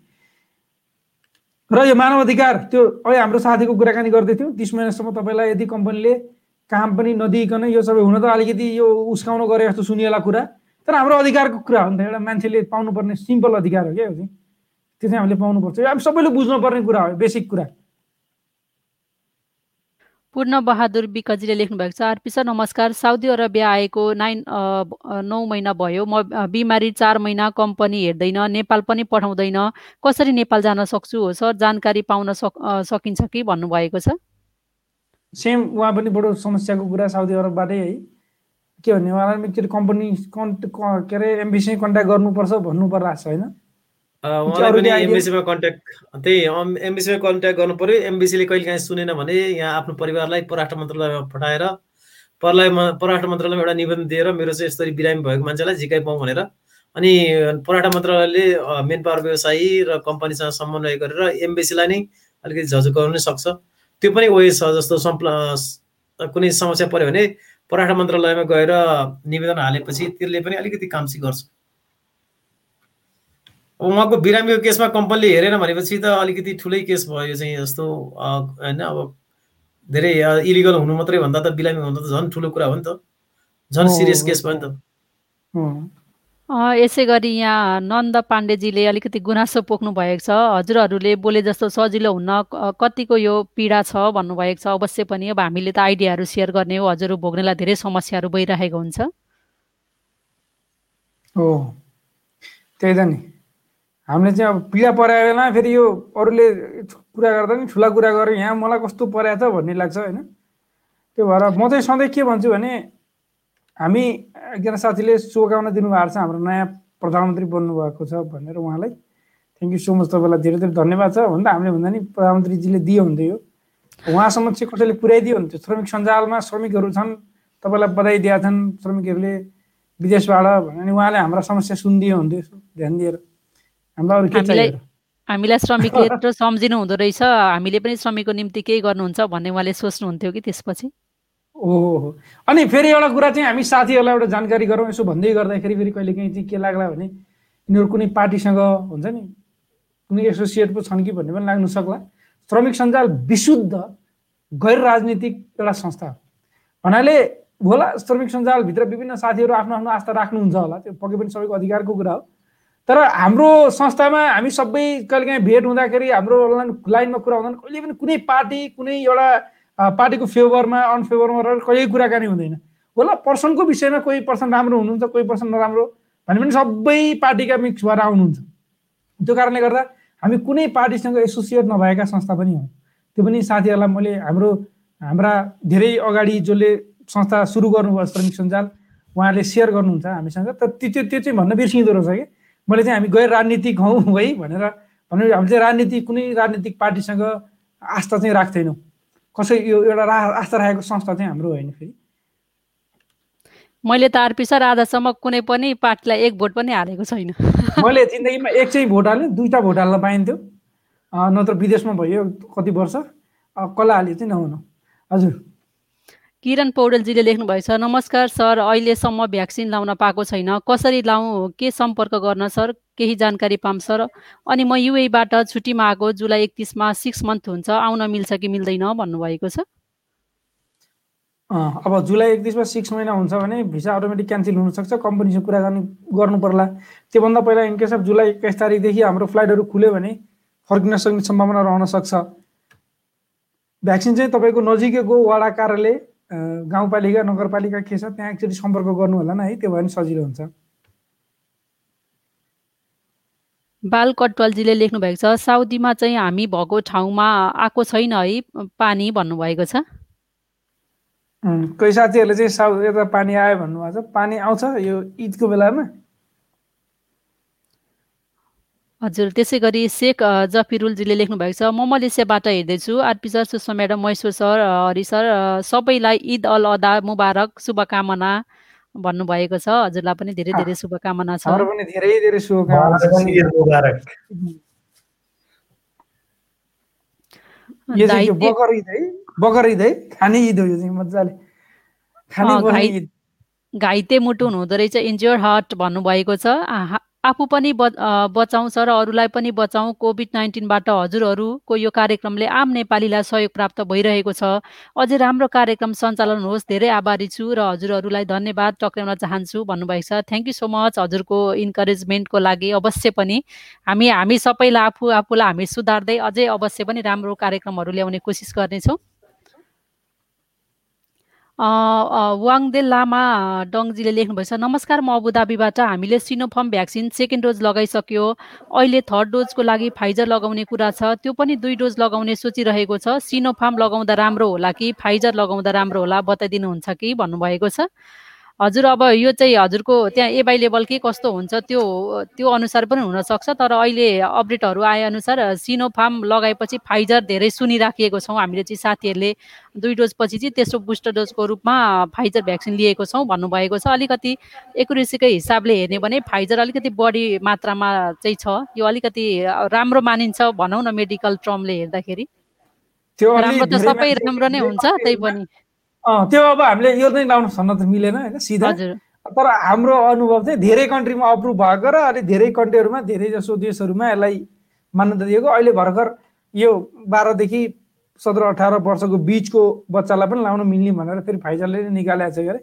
र यो मानव अधिकार त्यो अहिले हाम्रो साथीको कुराकानी गर्दै थियौँ तिस महिनासम्म तपाईँलाई यदि कम्पनीले काम पनि नदिइकन यो सबै हुन त अलिकति यो उस्काउनु गरे जस्तो सुनिएला कुरा। तर हाम्रो अधिकारको कुरा हो नि त एउटा मान्छेले पाउनुपर्ने सिम्पल अधिकार हो क्या त्यो चाहिँ हामीले पाउनुपर्छ। सबैले बुझ्नुपर्ने कुरा हो बेसिक कुरा। पूर्ण बहादुर विकजीले लेख्नु भएको छ आरपी सर नमस्कार। साउदी अरबिया आएको नाइन नौ महिना भयो। म बिमारी चार महिना कम्पनी हेर्दैन नेपाल पनि पठाउँदैन। कसरी नेपाल जान सक्छु हो सर? जानकारी पाउन सक सकिन्छ कि भन्नुभएको छ? सेम उहाँ पनि बडो समस्याको कुरा साउदी अरबबाटै है। के भन्ने उहाँलाई के कम्पनी के अरे एमबिसी कन्ट्याक्ट गर्नुपर्छ भन्नु पर्ला होइन? उहाँलाई पनि एमबिसीमा कन्ट्याक्ट त्यही एमबिसीमा कन्ट्याक्ट गर्नु पर्यो। एमबिसीले कहिले काहीँ सुनेन भने यहाँ आफ्नो परिवारलाई परराष्ट्र मन्त्रालयमा पठाएर परलाई परराष्ट्र मन्त्रालयमा एउटा निवेदन दिएर मेरो चाहिँ यस्तरी बिरामी भएको मान्छेलाई झिकाइ पाउँ भनेर। अनि परराष्ट्र मन्त्रालयले मेन पावर व्यवसायी र कम्पनीसँग समन्वय गरेर एमबिसीलाई नै अलिकति झजुक गर्नु नै सक्छ। त्यो पनि ओए छ जस्तो सम्प्ल कुनै समस्या पऱ्यो भने पराठा मन्त्रालयमा गएर निवेदन हालेपछि त्यसले पनि अलिकति काम चाहिँ गर्छ। उहाँको बिरामीको केसमा कम्पनीले हेरेन भनेपछि त अलिकति ठुलै केस भयो चाहिँ जस्तो होइन अब धेरै इलिगल हुनु मात्रै भन्दा त बिरामी हुनु त झन् ठुलो कुरा हो नि त। झन् सिरियस केस भयो नि त। यसै गरी यहाँ नन्द पाण्डेजीले अलिकति गुनासो पोख्नु भएको छ। हजुरहरूले बोले जस्तो सजिलो हुन्न कतिको यो पीडा छ भन्नुभएको छ। अवश्य पनि अब हामीले त आइडियाहरू सेयर गर्ने हो। हजुर भोग्नेलाई धेरै समस्याहरू भइरहेको हुन्छ। हो। त्यही त नि। हामीले चाहिँ अब पीडा परायो बेला फेरि यो अरूले कुरा गर्दा नि ठुला कुरा गरेँ यहाँ मलाई कस्तो पराएको छ भन्ने लाग्छ होइन। त्यो भएर म चाहिँ सधैँ के भन्छु भने हामी एकजना साथीले शुभकामना दिनुभएको छ हाम्रो नयाँ प्रधानमन्त्री बन्नुभएको छ भनेर उहाँलाई थ्याङ्क यू सो मच तपाईँलाई धेरै धेरै धन्यवाद छ। भन्दा हामीले भन्दा नि प्रधानमन्त्रीजीले दियो हुन्थ्यो यो। उहाँसम्म चाहिँ कसैले पुर्याइदियो हुन्थ्यो श्रमिक सञ्जालमा श्रमिकहरू छन् तपाईँलाई बधाई दिएका छन् श्रमिकहरूले विदेशबाट भने उहाँले हाम्रा समस्या सुनिदियो हुन्थ्यो ध्यान दिएर। हामीलाई श्रमिकले [LAUGHS] यत्रो सम्झिनु हुँदो रहेछ। हामीले पनि श्रमिकको निम्ति केही गर्नुहुन्छ भन्ने उहाँले सोच्नुहुन्थ्यो कि त्यसपछि? ओहो। अनि फेरि एउटा कुरा चाहिँ हामी साथीहरूलाई एउटा जानकारी गरौँ यसो भन्दै गर्दाखेरि फेरि कहिले काहीँ चाहिँ के लाग्ला भने यिनीहरू कुनै पार्टीसँग हुन्छ नि कुनै एसोसिएट पो छन् कि भन्ने पनि लाग्नु सक्ला। श्रमिक सञ्जाल विशुद्ध गैर राजनीतिक एउटा संस्था हो। भन्नाले होला श्रमिक सञ्जालभित्र विभिन्न साथीहरू आफ्नो आफ्नो आस्था राख्नुहुन्छ होला त्यो पक्कै पनि सबैको अधिकारको कुरा हो। तर हाम्रो संस्थामा हामी सबै कहिलेकाहीँ भेट हुँदाखेरि हाम्रो लाइनमा कुरा हुँदैन। कहिले पनि कुनै पार्टी कुनै एउटा पार्टीको फेभरमा अनफेभरमा रहेर कहिले कुराकानी हुँदैन। होला पर्सनको विषयमा कोही पर्सन राम्रो हुनुहुन्छ कोही पर्सन नराम्रो भने पनि सबै पार्टीका मिक्स भएर आउनुहुन्छ। त्यो कारणले गर्दा हामी कुनै पार्टीसँग एसोसिएट नभएका संस्था पनि हौँ त्यो पनि साथीहरूलाई मैले हाम्रो हाम्रा धेरै अगाडि जसले संस्था सुरु गर्नुभयो श्रमिक सञ्जाल उहाँहरूले सेयर गर्नुहुन्छ हामीसँग। तर त्यो त्यो चाहिँ भन्न बिर्सिँदो रहेछ कि? मैले चाहिँ हामी गैर राजनीतिक हौँ है भनेर भने हामी चाहिँ राजनीति कुनै राजनीतिक पार्टीसँग आस्था चाहिँ राख्दैनौँ। कसै यो एउटा रा आस्था राखेको संस्था चाहिँ हाम्रो होइन फेरि। मैले त आरपी सर आजसम्म कुनै पनि पार्टीलाई एक भोट पनि हालेको छैन। [LAUGHS] मैले जिन्दगीमा एक चाहिँ भोट हालेँ दुईवटा भोट हाल्न पाइन्थ्यो। नत्र विदेशमा भयो कति वर्ष। कसलाई हाल्यो चाहिँ नहुनु। हजुर। किरण पौडेलजीले लेख्नुभएछ नमस्कार सर अहिलेसम्म भ्याक्सिन लाउन पाएको छैन। कसरी लाउँ? के सम्पर्क गर्न सर? केही जानकारी पाऊँ सर? अनि म युएबाट छुट्टीमा आएको जुलाई एकतिसमा सिक्स मन्थ हुन्छ आउन मिल्छ कि मिल्दैन? भन्नुभएको छ। अब जुलाई एकतिसमा सिक्स महिना हुन्छ भने भिसा अटोमेटिक क्यान्सल हुनसक्छ कम्पनीसँग कुराकानी गर्नु पर्ला त्योभन्दा पहिला इनकेस अफ जुलाई एक्काइस तारिकदेखि हाम्रो फ्लाइटहरू खुल्यो भने फर्किन सक्ने सम्भावना रहन सक्छ। भ्याक्सिन चाहिँ तपाईँको नजिकैको वडा कार्यालय गाउँपालिका नगरपालिका के छ त्यहाँ एकचोटि सम्पर्क गर्नु होला न है त्यो भयो भने सजिलो हुन्छ। बाल कटवालजीले लेख्नु भएको छ साउदीमा चाहिँ हामी भएको ठाउँमा आएको छैन है पानी भन्नुभएको छ। कोही साथीहरूले चाहिँ साउथ यता पानी आयो भन्नुभएको छ। पानी आउँछ यो ईदको बेलामा? हजुर त्यसै गरी शेख जफिरुलजीले लेख्नु भएको छ म मलेसियाबाट हेर्दैछु RP sir Sushma madam Maheshwar sir Hari sir सबैलाई ईद अल अदा मुबारक शुभकामना भन्नुभएको छ। हजुरलाई पनि धेरै धेरै शुभकामना छ। पनि धेरै धेरै शुभकामना बकर ईद है? बकर ईद है? खाने ईद हो यो चाहिँ मजाले। खाने घाइते मुटु हुँदो रहेछ। इन्जियोर हार्ट भन्नुभएको छ। आफू पनि बचाउँ र अरूलाई पनि बचाउँ। कोभिड नाइन्टिनबाट हजुरहरूको यो कार्यक्रमले आम नेपालीलाई सहयोग प्राप्त भइरहेको छ। अझै राम्रो कार्यक्रम सञ्चालन होस् धेरै आभारी छु र हजुरहरूलाई धन्यवाद टक्राउन चाहन्छु भन्नुभएको छ। थ्याङ्क यू सो मच हजुरको इन्करेजमेन्टको लागि अवश्य पनि। हामी हामी सबैलाई आफू आफूलाई हामी सुधार्दै अझै अवश्य पनि राम्रो कार्यक्रमहरू ल्याउने कोसिस गर्नेछौँ। वाङदे लामा डङजीले लेख्नुभएछ नमस्कार म अबुधाबीबाट हामीले सिनोफर्म भ्याक्सिन सेकेन्ड डोज लगाइसक्यो। अहिले थर्ड डोजको लागि फाइजर लगाउने कुरा छ। त्यो पनि दुई डोज लगाउने सोचिरहेको छ। सिनोफार्म लगाउँदा राम्रो होला कि फाइजर लगाउँदा राम्रो होला? बताइदिनुहुन्छ कि? भन्नुभएको छ। हजुर अब यो चाहिँ हजुरको त्यहाँ एभाइलेबल के कस्तो हुन्छ त्यो त्यो अनुसार पनि हुनसक्छ। तर अहिले अपडेटहरू आएअनुसार सिनोफार्म लगाएपछि फाइजर धेरै सुनिराखिएको छौँ। हामीले चाहिँ साथीहरूले दुई डोजपछि चाहिँ तेस्रो बुस्टर डोजको रूपमा फाइजर भ्याक्सिन लिएको छौँ भन्नुभएको छ। अलिकति एकुरेसीकै हिसाबले हेर्ने भने फाइजर अलिकति बढी मात्रामा चाहिँ छ। यो अलिकति राम्रो मानिन्छ भनौँ न मेडिकल टर्मले हेर्दाखेरि। राम्रो त सबै राम्रो नै हुन्छ त्यही पनि। त्यो अब हामीले यो नै लाउनु छन्न त मिलेन होइन? सिधा। तर हाम्रो अनुभव चाहिँ धेरै कन्ट्रीमा अप्रुभ भएको र अलिक धेरै कन्ट्रीहरूमा धेरै जसो देशहरूमा यसलाई मान्यता दिएको। अहिले भर्खर यो बाह्रदेखि सत्र अठार वर्षको बिचको बच्चालाई पनि लाउन मिल्ने भनेर फेरि फाइजरले नै निकालेको छ अरे।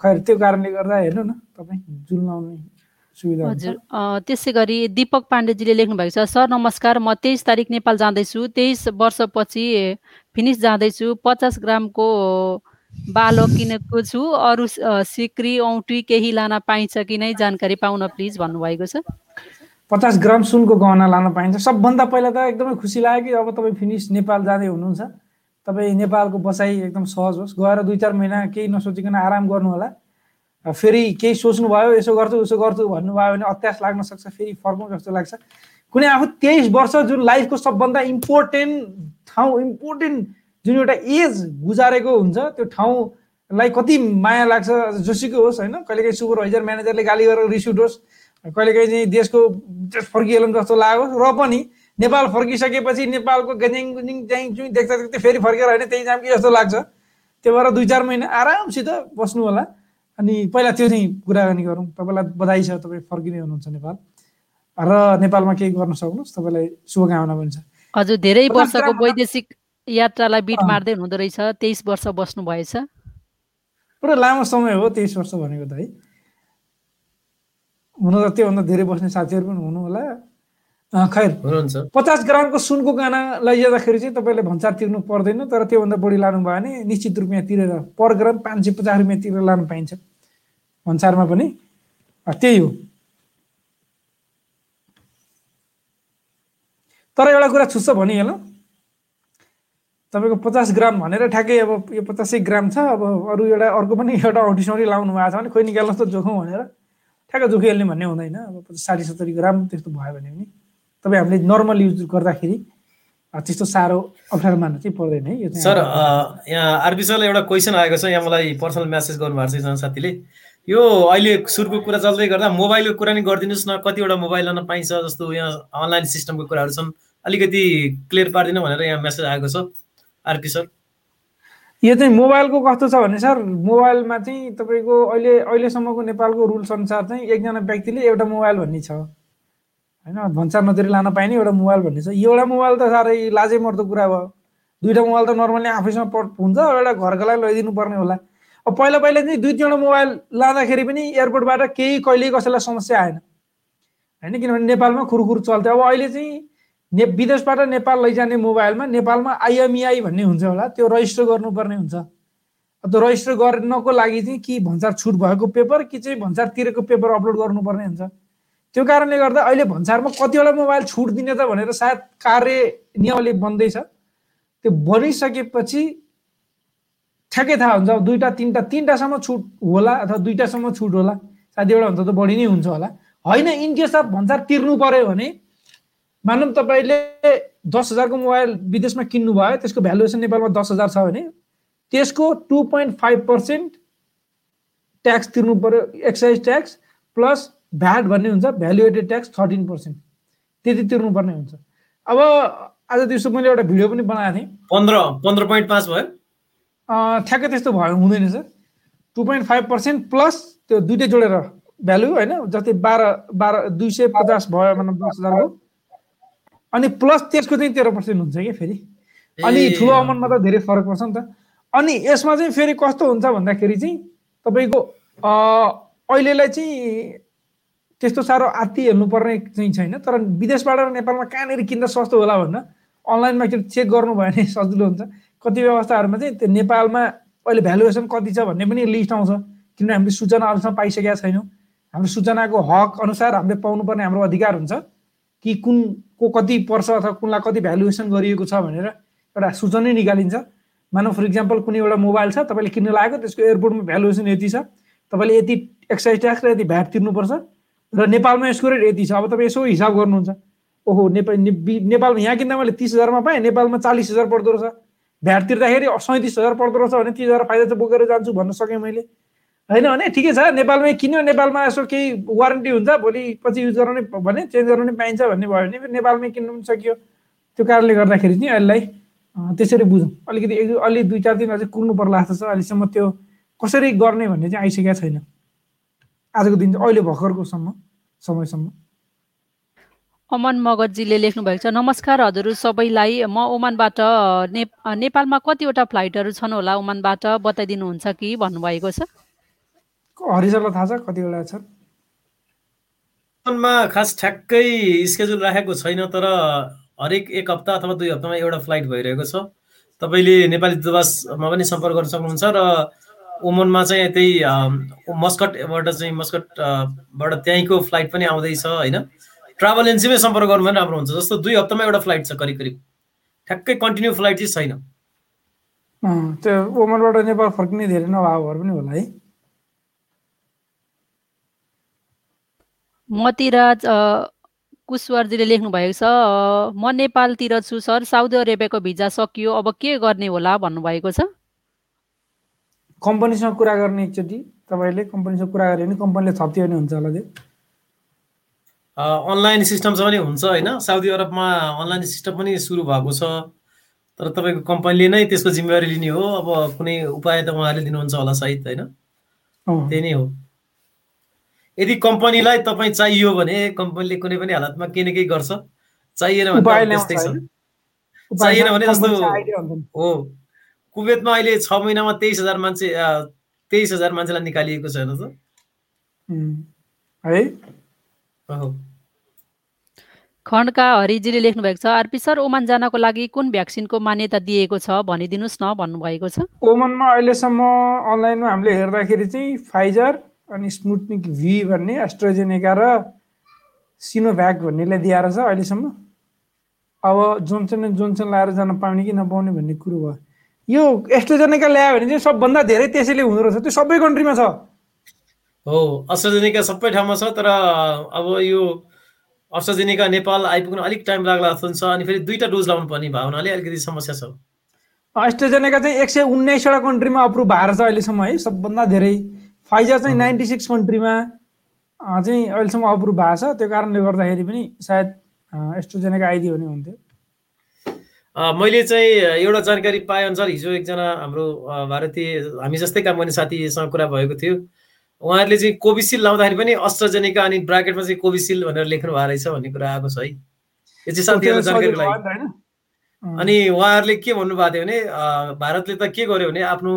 खैर त्यो कारणले गर्दा हेर्नु न तपाईँ जुन लाउने सुविधा हजुर। त्यसै गरी दिपक पाण्डेजीले लेख्नु भएको छ सर नमस्कार म तेइस तारिक नेपाल जाँदैछु। तेइस वर्षपछि फिनिस जाँदैछु। पचास ग्रामको बालो किनेको छु। अरू सिक्री औँठी केही लान पाइन्छ कि नै जानकारी पाउन प्लिज भन्नुभएको छ। पचास ग्राम सुनको गहना लान पाइन्छ। सबभन्दा पहिला त एकदमै खुसी लाग्यो कि अब तपाईँ फिनिस नेपाल जाँदै हुनुहुन्छ। तपाईँ नेपालको बसाइ एकदम सहज होस्। गएर दुई चार महिना केही नसोचिकन आराम गर्नु होला। फेरि केही सोच्नुभयो यसो गर्छु उसो गर्छु भन्नुभयो भने अत्यास लाग्न सक्छ। फेरि फर्कौँ जस्तो लाग्छ। कुनै आफू तेइस वर्ष जुन लाइफको सबभन्दा इम्पोर्टेन्ट ठाउँ इम्पोर्टेन्ट जुन एउटा एज गुजारेको हुन्छ त्यो ठाउँलाई कति माया लाग्छ जोसुकै होस् होइन? कहिलेकाहीँ सुपरभाइजर म्यानेजरले गाली गरेर रिस उठोस् कहिलेकाहीँ चाहिँ देशको फर्किएलौँ जस्तो लागोस् र पनि नेपाल फर्किसकेपछि नेपालको गजिङ गुजिङ चाहिँ जुन देख्दा देख्दै फेरि फर्केर होइन त्यही जाम कि जस्तो लाग्छ। त्यही भएर दुई चार महिना आरामसित बस्नु होला। अनि पहिला त्यो चाहिँ कुराकानी गरौँ। तपाईँलाई बधाई छ तपाईँ फर्किने हुनुहुन्छ नेपाल। र नेपालमा केही गर्न सक्नुहोस् तपाईँलाई शुभकामना पनि छ। हजुर धेरै वर्षको वैदेशिक यात्रालाई बिट। मार्दै हुँदो रहेछ तेइस वर्ष बस्नु भएछ। पुरा लामो समय हो तेइस वर्ष भनेको त है। हुन त त्योभन्दा धेरै बस्ने साथीहरू पनि हुनु होला अँ, खैर हुनुहुन्छ। पचास ग्रामको सुनको गाना लैजाँदाखेरि चाहिँ तपाईँले भन्सार तिर्नु पर्दैन तर त्योभन्दा बढी लानुभयो भने निश्चित रुपियाँ तिरेर पर ग्राम पाँच सय पचास रुपियाँ तिरेर लानु पाइन्छ। भन्सारमा पनि। त्यही हो। तर एउटा कुरा छुच्च भनिहालौँ। तपाईँको पचास ग्राम भनेर ठ्याक्कै अब यो पचासै ग्राम छ अब अरू एउटा अर्को पनि एउटा औँठी लाउनु भएको छ भने खोइ निकाल्नुहोस् त जोखौँ भनेर ठ्याक्क जोखिहाल्ने भन्ने हुँदैन अब पचास साठी सत्तरी ग्राम त्यस्तो भयो भने पनि। तपाईँ हामीले नर्मल युज गर्दाखेरि त्यस्तो साह्रो अप्ठ्यारो मान्नु चाहिँ पर्दैन है यो सर यहाँ आरबी सरलाई एउटा क्वेसन आएको छ यहाँ मलाई पर्सनल म्यासेज गर्नुभएको छ एकजना साथीले। यो अहिले सुरुको कुरा चल्दै गर्दा मोबाइलको कुरा नि गरिदिनुहोस् न कतिवटा मोबाइल लान पाइन्छ जस्तो यहाँ अनलाइन सिस्टमको कुराहरू छन्। अलिकति क्लियर पारिदिनु भनेर यहाँ मेसेज आएको छ। RP sir. यो चाहिँ मोबाइलको कस्तो छ भने सर मोबाइलमा चाहिँ तपाईँको अहिले अहिलेसम्मको नेपालको रुल्स अनुसार चाहिँ एकजना व्यक्तिले एउटा मोबाइल भन्ने छ। होइन भन्सार नतिरी लान पाइने एउटा मोबाइल भन्ने छ। एउटा मोबाइल त साह्रै लाजै मर्दो कुरा भयो। दुइटा मोबाइल त नर्मली आफैसँग प हुन्छ एउटा घरको लागि लैदिनु पर्ने होला। अब पहिला पहिला चाहिँ दुई तिनवटा मोबाइल लाँदाखेरि पनि एयरपोर्टबाट केही कहिले कसैलाई समस्या आएन। होइन किनभने नेपालमा खुरखुर चल्थ्यो। अब अहिले चाहिँ ने विदेशबाट नेपाल लैजाने मोबाइलमा नेपालमा आइएमइआई भन्ने हुन्छ होला त्यो रजिस्टर गर्नुपर्ने हुन्छ। अब त्यो रजिस्टर गर्नको लागि चाहिँ कि भन्सार छुट भएको पेपर कि चाहिँ भन्सार तिरेको पेपर अपलोड गर्नुपर्ने हुन्छ। त्यो कारणले गर्दा अहिले भन्सारमा कतिवटा मोबाइल छुट दिने त भनेर सायद कार्य नियमले बन्दैछ। त्यो बनिसकेपछि ठ्याक्कै थाहा हुन्छ दुईवटा तिनवटा तिनवटासम्म छुट होला अथवा दुईवटासम्म छुट होला। सायद एउटाभन्दा त बढी नै हुन्छ होला। होइन इन केस अफ भन्सार तिर्नु पर्यो भने मानौँ तपाईँले दस हजारको मोबाइल विदेशमा किन्नुभयो त्यसको भ्यालुएसन नेपालमा दस हजार छ भने त्यसको two point five percent tax तिर्नु पर्यो एक्साइज ट्याक्स प्लस भ्याट भन्ने हुन्छ भ्यालुएटेड ट्याक्स थर्टिन पर्सेन्ट त्यति तिर्नुपर्ने हुन्छ। अब आज दिउँसो मैले एउटा भिडियो पनि बनाएको थिएँ। पन्ध्र पन्ध्र पोइन्ट पाँच भयो। ठ्याक्कै त्यस्तो भयो हुँदैन sir. Two point five percent plus त्यो दुइटै जोडेर भ्यालु होइन? जस्तै बाह्र बाह्र दुई सय पचास भयो मतलब दस हजारको। अनि प्लस त्यसको चाहिँ तेह्र पर्सेन्ट हुन्छ कि फेरि। अनि ठुलो अमाउन्टमा त धेरै फरक पर्छ नि त। अनि यसमा चाहिँ फेरि कस्तो हुन्छ भन्दाखेरि चाहिँ तपाईँको अहिलेलाई चाहिँ त्यस्तो साह्रो आत्ती हेर्नुपर्ने चाहिँ छैन। तर विदेशबाट नेपालमा कहाँनिर किन्दा सस्तो होला भनेर अनलाइनमा के चेक गर्नुभयो भने सजिलो हुन्छ। कति व्यवस्थाहरूमा चाहिँ त्यो नेपालमा अहिले भ्यालुएसन कति छ भन्ने पनि लिस्ट आउँछ। किनभने हामीले सूचना अनुसार पाइसकेका छैनौँ। हाम्रो सूचनाको हक अनुसार हामीले पाउनुपर्ने हाम्रो अधिकार हुन्छ। कि कुनको कति पर्छ अथवा कुनलाई कति भ्यालुएसन गरिएको छ भनेर एउटा सूचनै निकालिन्छ। मानव फर इक्जाम्पल कुनै एउटा मोबाइल छ तपाईँले किन्न लागेको त्यसको एयरपोर्टमा भ्यालुएसन यति छ। तपाईँले यति एक्साइज ट्याक्स र यति भ्याट तिर्नुपर्छ। र नेपालमा यसको रेट यति छ। अब तपाईँ यसो हिसाब गर्नुहुन्छ। ओहो नेपालमा यहाँ किन्दा मैले तिस हजारमा पाएँ नेपालमा चालिस हजार पर्दो रहेछ। भ्याट तिर्दाखेरि सैँतिस हजार पर्दो रहेछ भने तिस हजार फाइदा चाहिँ बोकेर जान्छु भन्न सकेँ मैले। होइन भने ठिकै छ। नेपालमै किन्यो नेपालमा यसो केही वारेन्टी हुन्छ भोलि पछि युज गर्ने भने चेन्ज गर्न पनि पाइन्छ भन्ने भयो भने नेपालमै किन्नु पनि सकियो। त्यो कारणले गर्दाखेरि चाहिँ यसलाई अँ, त्यसरी बुझौँ। अलिकति एक अलि दुई चार दिन अझै कुर्नु पर्ला जस्तो छ। अहिलेसम्म त्यो कसरी गर्ने भन्ने चाहिँ आइसकेको छैन। आजको दिन चाहिँ अहिले भर्खरकोसम्म समयसम्म। अमन मगरजीले लेख्नु भएको छ नमस्कार हजुर सबैलाई म ओमानबाट ने नेपालमा कतिवटा फ्लाइटहरू छन् होला? ओमानबाट बताइदिनुहुन्छ कि? भन्नुभएको छ। हरिसरलाई थाहा छ? कतिवटा छ मा खास ठ्याक्कै स्केड्युल राखेको छैन तर हरेक एक हप्ता अथवा दुई हप्तामा एउटा फ्लाइट भइरहेको छ। तपाईँले नेपाली दूतावासमा पनि सम्पर्क गर्न सक्नुहुन्छ र ओमनमा चाहिँ त्यही मस्कटबाट चाहिँ मस्कट अ, बाट त्यहीँको फ्लाइट पनि आउँदैछ होइन? ट्राभल एजेन्सीमै सम्पर्क गर्नु पनि राम्रो हुन्छ। जस्तो दुई हप्तामा एउटा फ्लाइट छ करिब करिब। ठ्याक्कै कन्टिन्यू फ्लाइट चाहिँ छैन। त्यो ओमनबाट नेपाल फर्किने धेरै नभएर पनि होला है? मतिराज कुशवारजीले लेख्नु भएको छ म नेपालतिर छु सर साउदी अरेबियाको भिजा सकियो अब के गर्ने होला? भन्नुभएको छ। कम्पनीसँग कुरा गर्ने एकचोटि तपाईँले कम्पनीसँग कुरा गऱ्यो भने कम्पनीले थप्थ्यो भने हुन्छ होला त्यो। अनलाइन सिस्टम चाहिँ पनि हुन्छ होइन साउदी अरबमा अनलाइन सिस्टम पनि सुरु भएको छ तर तपाईँको कम्पनीले नै त्यसको जिम्मेवारी लिने हो अब कुनै उपाय त उहाँहरूले दिनुहुन्छ होला सायद होइन? त्यही नै हो। यदि कम्पनीलाई तपाईँ चाहियो भने कम्पनीले कुनै पनि हालतमा केही न केही गर्छ। चाहिएन भने त्यस्तै छ। चाहिएन भने जस्तो-। हो। कुवेतमा अहिले छ महिनामा तेइस हजार मान्छे तेइस हजार मान्छेलाई निकालिएको छ त। हो। खण्डका हरिजीले लेख्नु भएको छ आरपी सर ओमान जानको लागि कुन भ्याक्सिनको मान्यता दिएको छ भनिदिनुहोस् न भन्नुभएको छ। ओमनमा अहिलेसम्म अनलाइनमा हामीले हेर्दाखेरि चाहिँ फाइजर अनि स्मुटनिक भी भन्ने एस्ट्रोजेनेका र सिनोभ्याक भन्नेले दिएर छ अहिलेसम्म। अब जोन्सन एन्ड जोन्सन लाएर जान पाउने कि नपाउने भन्ने कुरो भयो। यो एस्ट्रोजेनेका ल्यायो भने चाहिँ सबभन्दा धेरै त्यसैले हुँदो रहेछ। त्यो सबै कन्ट्रीमा छ। हो अस्ट्राजेनिका सबै ठाउँमा छ तर अब यो अस्ट्राजेनिका नेपाल आइपुग्न अलिक टाइम लाग्ला जस्तो छ अनि फेरि दुईवटा डोज लाउनु पर्ने भयो हुनाले अलिकति समस्या छ। एस्ट्रोजेनेका चाहिँ एक सय उन्नाइसवटा कन्ट्रीमा अप्रुभ भएको छ अहिलेसम्म है। सबभन्दा धेरै फाइजर चाहिँ नाइन्टी सिक्स कन्ट्रीमा चाहिँ अहिलेसम्म अप्रुभ भएको छ। त्यो कारणले गर्दाखेरि पनि सायद एस्ट्रोजेनेका आइदियो भने हुन्थ्यो। मैले चाहिँ एउटा जानकारी पाएअनुसार हिजो एकजना हाम्रो भारतीय हामी जस्तै काम गर्ने साथीसँग कुरा भएको थियो। उहाँहरूले चाहिँ कोभिसिल्ड लाउँदाखेरि पनि अस्ट्राजेनिका अनि ब्राकेटमा चाहिँ कोभिसिल्ड भनेर लेख्नु भएको रहेछ भन्ने कुरा आएको छ है। यो चाहिँ साथीहरूलाई जानकारीको लागि। अनि उहाँहरूले के भन्नुभएको थियो भने भारतले त के गर्यो भने आफ्नो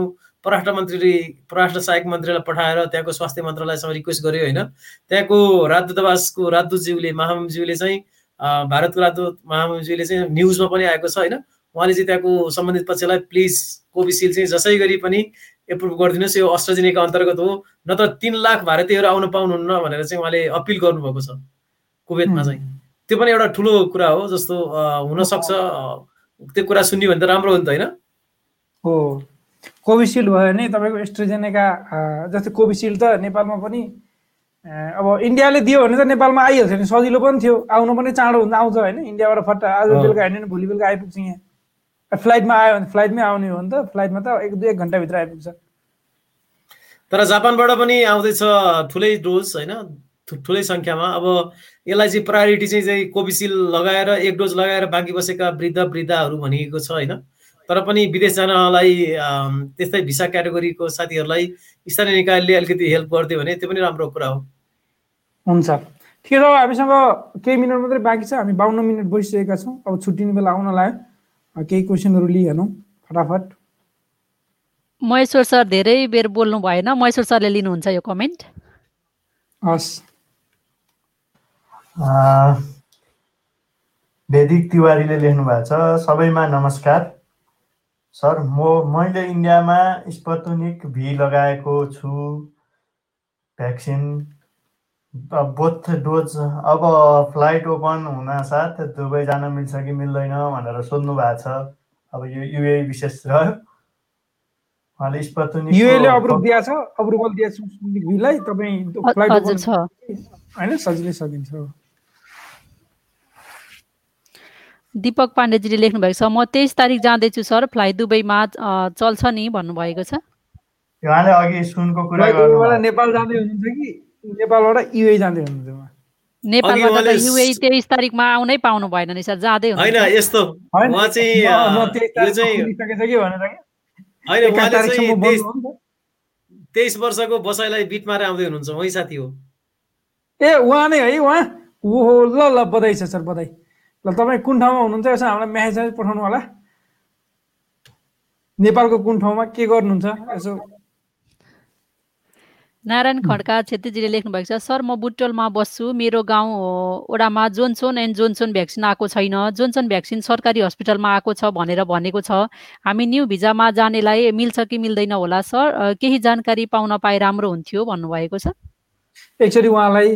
परराष्ट्र मन्त्री परराष्ट्र सहायक मन्त्रीलाई पठाएर त्यहाँको स्वास्थ्य मन्त्रालयसँग रिक्वेस्ट गर्यो होइन? त्यहाँको राजदूतावासको राजदूतज्यूले महामज्यूले चाहिँ भारतको राजदूत महामज्यूले चाहिँ न्युजमा पनि आएको छ होइन? उहाँले चाहिँ त्यहाँको सम्बन्धित पक्षलाई प्लिज कोभिसिल्ड चाहिँ जसै गरी पनि एप्रुभ गरिदिनुहोस् यो अस्ट्राजेनिका अन्तर्गत हो। नत्र तिन लाख भारतीयहरू आउन पाउनुहुन्न भनेर चाहिँ उहाँले अपिल गर्नुभएको छ कुवेतमा चाहिँ। त्यो पनि एउटा ठुलो कुरा हो जस्तो हुनसक्छ त्यो कुरा सुन्यो भने त राम्रो हो नि त होइन? कोभिसिल्ड भयो भने तपाईँको एस्ट्रोजेनेका जस्तै कोभिसिल्ड त नेपालमा पनि अब इन्डियाले दियो भने त नेपालमा आइहाल्छ नि सजिलो पनि थियो। आउनु पनि चाँडो हुन्छ आउँछ होइन इन्डियाबाट फट्ट आज। बेलुका हिँड्यो भने भोलि बेलुका आइपुग्छ यहाँ। फ्लाइटमा आयो भने फ्लाइटमै आउने हो नि त फ्लाइटमा त एक दुई एक घन्टाभित्र आइपुग्छ। तर जापानबाट पनि आउँदैछ ठुलै डोज होइन ठुलै सङ्ख्यामा। अब यसलाई चाहिँ प्रायोरिटी चाहिँ चाहिँ कोभिसिल्ड लगाएर एक डोज लगाएर बाँकी बसेका वृद्ध वृद्धाहरू भनिएको छ होइन। तर पनि विदेश जानलाई त्यस्तै भिसा क्याटेगोरीको साथीहरूलाई स्थानीय निकायले अलिकति हेल्प गरिदियो भने त्यो पनि राम्रो कुरा हो। हुन्छ। ठिक छ हामीसँग केही मिनट मात्रै बाँकी छ। हामी बाहन्न मिनट बसिसकेका छौँ। अब छुट्टिने बेला आउन लाग्यो। केही क्वेसनहरू लिइहालौँ। फटाफट। महेश्वर सर धेरै बेर बोल्नु भएन। महेश्वर सरले लिनुहुन्छ यो कमेन्ट? हस्। वेदिक तिवारीले लेख्नु भएको छ। सबैमा नमस्कार। सर म मैले इन्डियामा स्पतुनिक भी लगाएको छु। भ्याक्सिन। अब बोथ डोज अब फ्लाइट ओपन हुन साथ दुबई जान मिल्छ कि मिल्दैन भनेर सोध्नु भएको छ। अब यो युए विशेष रह्यो उहाँले स्पतुनिक युएले अप्रुभ दिएको छ। अप्रुभल दिएको छ तपाईँ फ्लाइट हजुर छ। होइन सजिलै सकिन्छ हो। दिपक पाण्डेजीले लेख्नु भएको छ म तेइस तारिक जाँदैछु सर। फ्लाइट दुबईमा चल्छ नि भन्नुभएको छ। उहाँले अघि सुनको कुरा फ्लाइट गर्नु दुबईबाट नेपाल जाँदै हुनुहुन्छ कि? नेपालबाट युए जाँदै हुनुहुन्छ उहाँ? नेपालबाट त उहाँले युए तेइस तारिकमा आउनै पाउनु भएन नि सर। जाँदै होइन यस्तो। उहाँ चाहिँ तेइस वर्षको बसाइलाई बिट मारेर आउँदै हुनुहुन्छ उही साथी हो। ए उहाँ नै है उहाँ? ओहो ल ल बधाई छ सर बधाई। ल तपाईँ कुन ठाउँमा हुनुहुन्छ यसो हामीलाई म्यासेज पठाउनु होला नेपालको कुन ठाउँमा के गर्नुहुन्छ? यसो। नारायण खड्का छेत्रीजीले लेख्नु भएको छ सर म बुटोलमा बस्छु। मेरो गाउँ अ, वडामा जोन्सन एन्ड जोन्सन भ्याक्सिन आएको छैन। जोन्सन भ्याक्सिन सरकारी हस्पिटलमा आएको छ भनेर भनेको छ। हामी न्यू भिजामा जानेलाई मिल्छ कि मिल्दैन होला सर? केही जानकारी पाउन पाए राम्रो हुन्थ्यो भन्नुभएको छ। एकचोटि उहाँलाई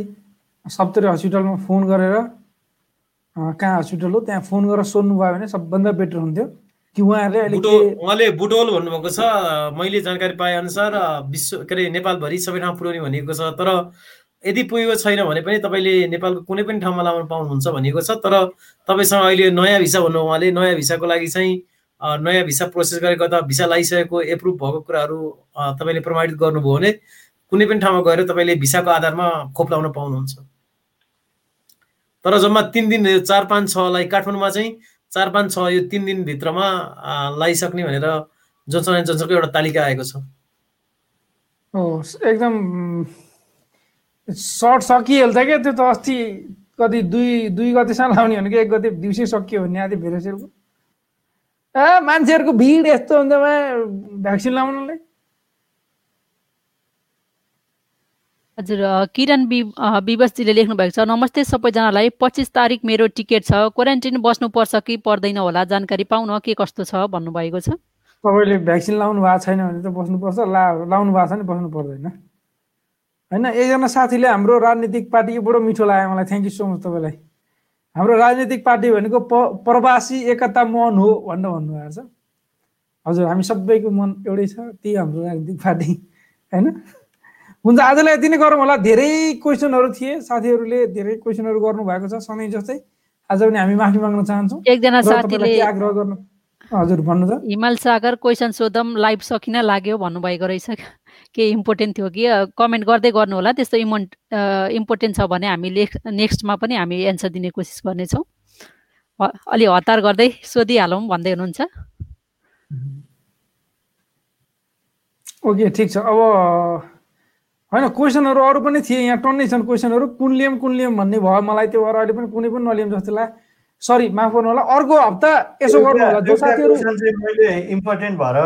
सप्तरी हस्पिटलमा फोन गरेर कहाँ हस्पिटल हो त्यहाँ फोन गरेर सोध्नु भयो भने सबभन्दा बेटर हुन्थ्यो। कि उहाँहरूले अहिले उहाँले बुटोल भन्नुभएको छ मैले जानकारी पाए अनुसार विश्व के अरे नेपालभरि सबै ठाउँ पुर्याउने भनिएको छ। तर यदि पुगेको छैन भने पनि तपाईँले नेपालको कुनै पनि ठाउँमा लाउन पाउनुहुन्छ भनिएको छ। तर तपाईँसँग अहिले नयाँ भिसा भन्नु उहाँले। नयाँ भिसाको लागि चाहिँ नयाँ भिसा प्रोसेस गरेको अथवा भिसा लगाइसकेको एप्रुभ भएको कुराहरू तपाईँले प्रमाणित गर्नुभयो भने कुनै पनि ठाउँमा गएर तपाईँले भिसाको आधारमा खोप लाउन पाउनुहुन्छ। तर जम्मा तिन दिन चार पाँच छलाई काठमाडौँमा चाहिँ चार पाँच छ यो तिन दिनभित्रमा लगाइसक्ने भनेर एन्ड जोन्सनको एउटा तालिका आएको छ। एकदम सर्ट सकिहाल्छ क्या त्यो त अस्ति कति दुई दुई गतिसम्म लाउने भनेको एक गति दिउँसै सकियो भन्ने आदि भेरेसेलको। ए मान्छेहरूको भिड यस्तो हुन्छ भ्याक्सिन लाउनलाई। हजुर किरण वि विवशजीले लेख्नु भएको छ नमस्ते सबैजनालाई पच्चिस तारिक मेरो टिकट छ क्वारेन्टिन बस्नुपर्छ कि पर्दैन होला जानकारी पाउन के कस्तो छ? भन्नुभएको छ। तपाईँले भ्याक्सिन लाउनु भएको छैन भने त बस्नुपर्छ ला लाउनु भएको छ भने बस्नु पर्दैन। होइन एकजना साथीले हाम्रो राजनीतिक पार्टी बडो मिठो लाग्यो मलाई थ्याङ्क यू सो मच तपाईँलाई। हाम्रो राजनीतिक पार्टी भनेको प प्रवासी एकता मन हो भनेर भन्नुभएको छ। हजुर हामी सबैको मन एउटै छ त्यही हाम्रो राजनीतिक पार्टी होइन? हुन्छ आजलाई यति नै गरौँ होला। धेरै क्वेसनहरू थिए। साथीहरूले धेरै क्वेसनहरू गर्नुभएको छ सधैँ जस्तै आज पनि हामी माफी माग्न चाहन्छौँ। एकजना साथीले आग्रह गर्नु? हजुर भन्नु त। हिमाल सागर क्वेसन सोधम लाइभ सकिन लाग्यो भन्नुभएको रहेछ। के इम्पोर्टेन्ट थियो कि? कमेन्ट गर्दै गर्नु होला। त्यस्तो इमोन्ट इम्पोर्टेन्ट छ भने हामी नेक्स्टमा पनि हामी एन्सर दिने कोसिस गर्नेछौँ। अलि हतार गर्दै सोधिहालौँ भन्दै हुनुहुन्छ। ओके ठिक छ। अब होइन क्वेसनहरू अरू पनि थिए यहाँ टन्नै छन् क्वेसनहरू कुन लियम कुन लियम भन्ने भयो। मलाई त्यो भएर अहिले पनि कुनै पनि नलियम जस्तो लाग्यो सरी माफ गर्नु होला। अर्को हप्ता यसो गर्नु होला। जो साथीहरू मैले इम्पोर्टेन्ट भएर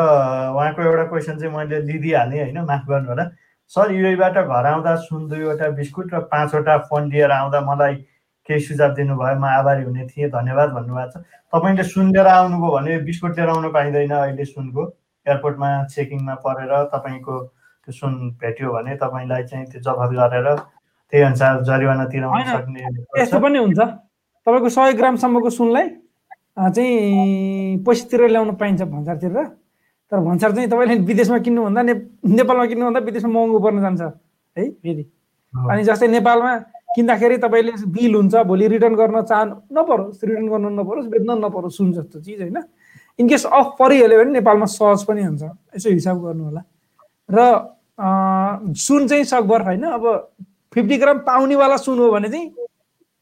उहाँको एउटा क्वेसन चाहिँ मैले लिइदिइहालेँ होइन माफ गर्नु होला। सर युएबाट घर आउँदा सुन दुईवटा बिस्कुट र पाँचवटा फोन लिएर आउँदा मलाई केही सुझाव दिनुभयो। म आभारी हुने थिएँ। धन्यवाद भन्नुभएको छ। तपाईँले सुन लिएर आउनुभयो भने बिस्कुट लिएर आउनु पाइँदैन अहिले सुनको। एयरपोर्टमा चेकिङमा परेर तपाईँको त्यो सुन भेट्यो भने तपाईँलाई चाहिँ त्यो जवाफ गरेर त्यही अनुसार जरिवाना तिराउन सक्ने यस्तो पनि हुन्छ। तपाईँको सय ग्रामसम्मको सुनलाई चाहिँ पैसा ल्याउन पाइन्छ भन्सारतिर। तर भन्सार चाहिँ तपाईँले विदेशमा किन्नुभन्दा ने नेपालमा किन्नुभन्दा विदेशमा महँगो पर्न जान्छ है फेरि। अनि जस्तै नेपालमा किन्दाखेरि तपाईँले बिल हुन्छ भोलि रिटर्न गर्न चाहनु नपरोस् रिटर्न गर्नु नपरोस् बेच्न नपरोस् सुन जस्तो चिज होइन। इनकेस अफ परिहाल्यो भने नेपालमा सहज पनि हुन्छ यसो हिसाब गर्नु होला र सुन चाहिँ सकभर होइन? अब फिफ्टी ग्राम पाउनेवाला सुन हो भने चाहिँ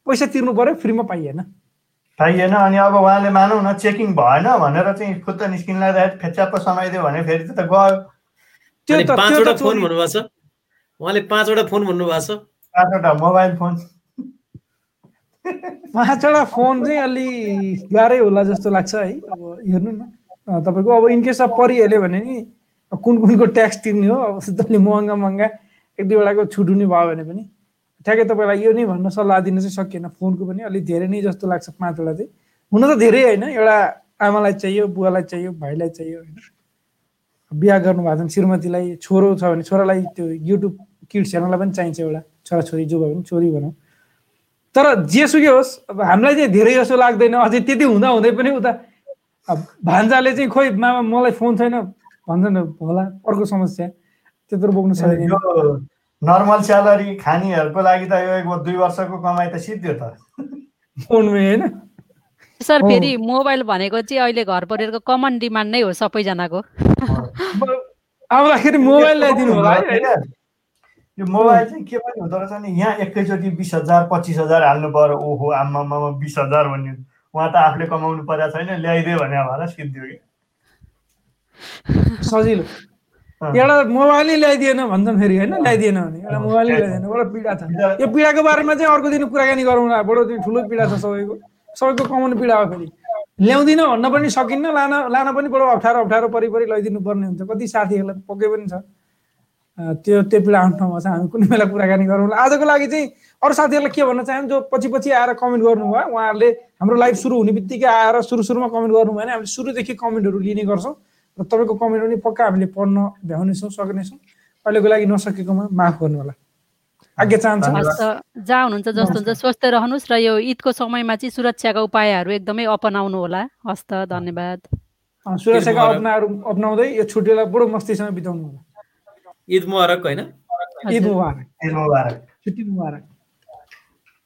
पैसा तिर्नु पर्यो फ्रीमा पाइएन। पाइएन अनि अब उहाँले मानौ न चेकिङ भएन भनेर चाहिँ फुत्त निस्किन लाग्दाखेरि फेच्याप्प समाइदियो भने फेरि त गयो। त्यो पाँचवटा फोन भन्नुभएको छ। उहाँले पाँचवटा फोन भन्नुभएको छ। पाँचवटा मोबाइल फोन। पाँचवटा फोन चाहिँ अलि गाह्रै होला जस्तो लाग्छ है। अब हेर्नु न। तपाईँको अब इनकेस अब परिहाल्यो भने नि कुन कुनको ट्याक्स तिर्ने हो? अब तपाईँले महँगा महँगा एक दुईवटाको छुट हुने भयो भने पनि। ठ्याक्कै तपाईँलाई यो नै भन्न सल्लाह दिन चाहिँ सकिएन फोनको पनि। अलिक धेरै नै जस्तो लाग्छ पाँचवटा चाहिँ। हुन त धेरै होइन। एउटा आमालाई चाहियो बुवालाई चाहियो भाइलाई चाहियो होइन। बिहा गर्नुभएको छ श्रीमतीलाई छोरो छ भने छोरालाई त्यो युट्युब किड्स हेर्नलाई पनि चाहिन्छ एउटा। छोराछोरी जो भयो भने छोरी भनौँ। तर जेसुकै होस् अब हामीलाई चाहिँ धेरै जस्तो लाग्दैन। अझै त्यति हुँदा हुँदै पनि उता भान्जाले चाहिँ खोइ मामा मलाई फोन छैन। भन्छन् होला अर्को समस्या। त्यत्रो बोक्नु सक्दैन नर्मल स्यालेरी खानेहरूको लागि त यो एक दुई वर्षको कमाइ त सिद्धि त। फोनमै होइन। सर फेरि मोबाइल भनेको चाहिँ अहिले घर परिवारको कमन डिमान्ड नै हो सबैजनाको। आउँदाखेरि मोबाइल ल्याइदिनु होला यो मोबाइल चाहिँ के पनि हुँदो रहेछ भने यहाँ एकैचोटि बिस हजार पच्चिस हजार हाल्नु पर्यो। ओहो आमामा बिस हजार भन्ने उहाँ त आफूले कमाउनु परेको छैन ल्याइदियो भने भएर सिद्धि कि। सजिलो। एउटा मोबाइलै ल्याइदिएन भन्छन् फेरि होइन ल्याइदिएन भने। एउटा मोबाइलै ल्याइदिएन बडो पीडा छ। यो पीडाको बारेमा चाहिँ अर्को दिन कुराकानी गरौँला बडो ठुलो पीडा छ सबैको। सबैको कमाउने पीडा हो फेरि। ल्याउँदिन भन्न पनि सकिन्न लान लान पनि बडो अप्ठ्यारो अप्ठ्यारो परिपरि लैदिनु पर्ने हुन्छ। कति साथीहरूलाई पक्कै पनि छ। त्यो त्यो पीडा आफ्नो ठाउँमा छ हामी कुनै बेला कुराकानी गरौँला आजको लागि चाहिँ अरू साथीहरूलाई के भन्न चाहन्छु जो पछि पछि आएर कमेन्ट गर्नुभयो उहाँहरूले हाम्रो लाइभ सुरु हुने बित्तिकै आएर सुरु सुरुमा कमेन्ट गर्नुभयो भने हामीले सुरुदेखि कमेन्टहरू लिने गर्छौँ। र तपाईँको कमेन्ट पनि पक्का हामीले पढ्न भ्याउनेछौँ सक्नेछौँ अहिलेको लागि नसकेकोमा माफ गर्नु होला आज्ञा चाहन्छु? जहाँ हुनुहुन्छ जस्तो हुन्छ स्वस्थ रहनुहोस् र यो ईदको समयमा चाहिँ सुरक्षाका उपायहरू एकदमै अपनाउनु होला हस्त धन्यवाद। सुरक्षाका अपनाहरू अप्नाउँदै यो छुट्टीलाई बडो मस्तीसँग बिताउनु होला ईद मुबारक होइन? ईद मुबारक। ईद मुबारक। छुट्टी मुबारक।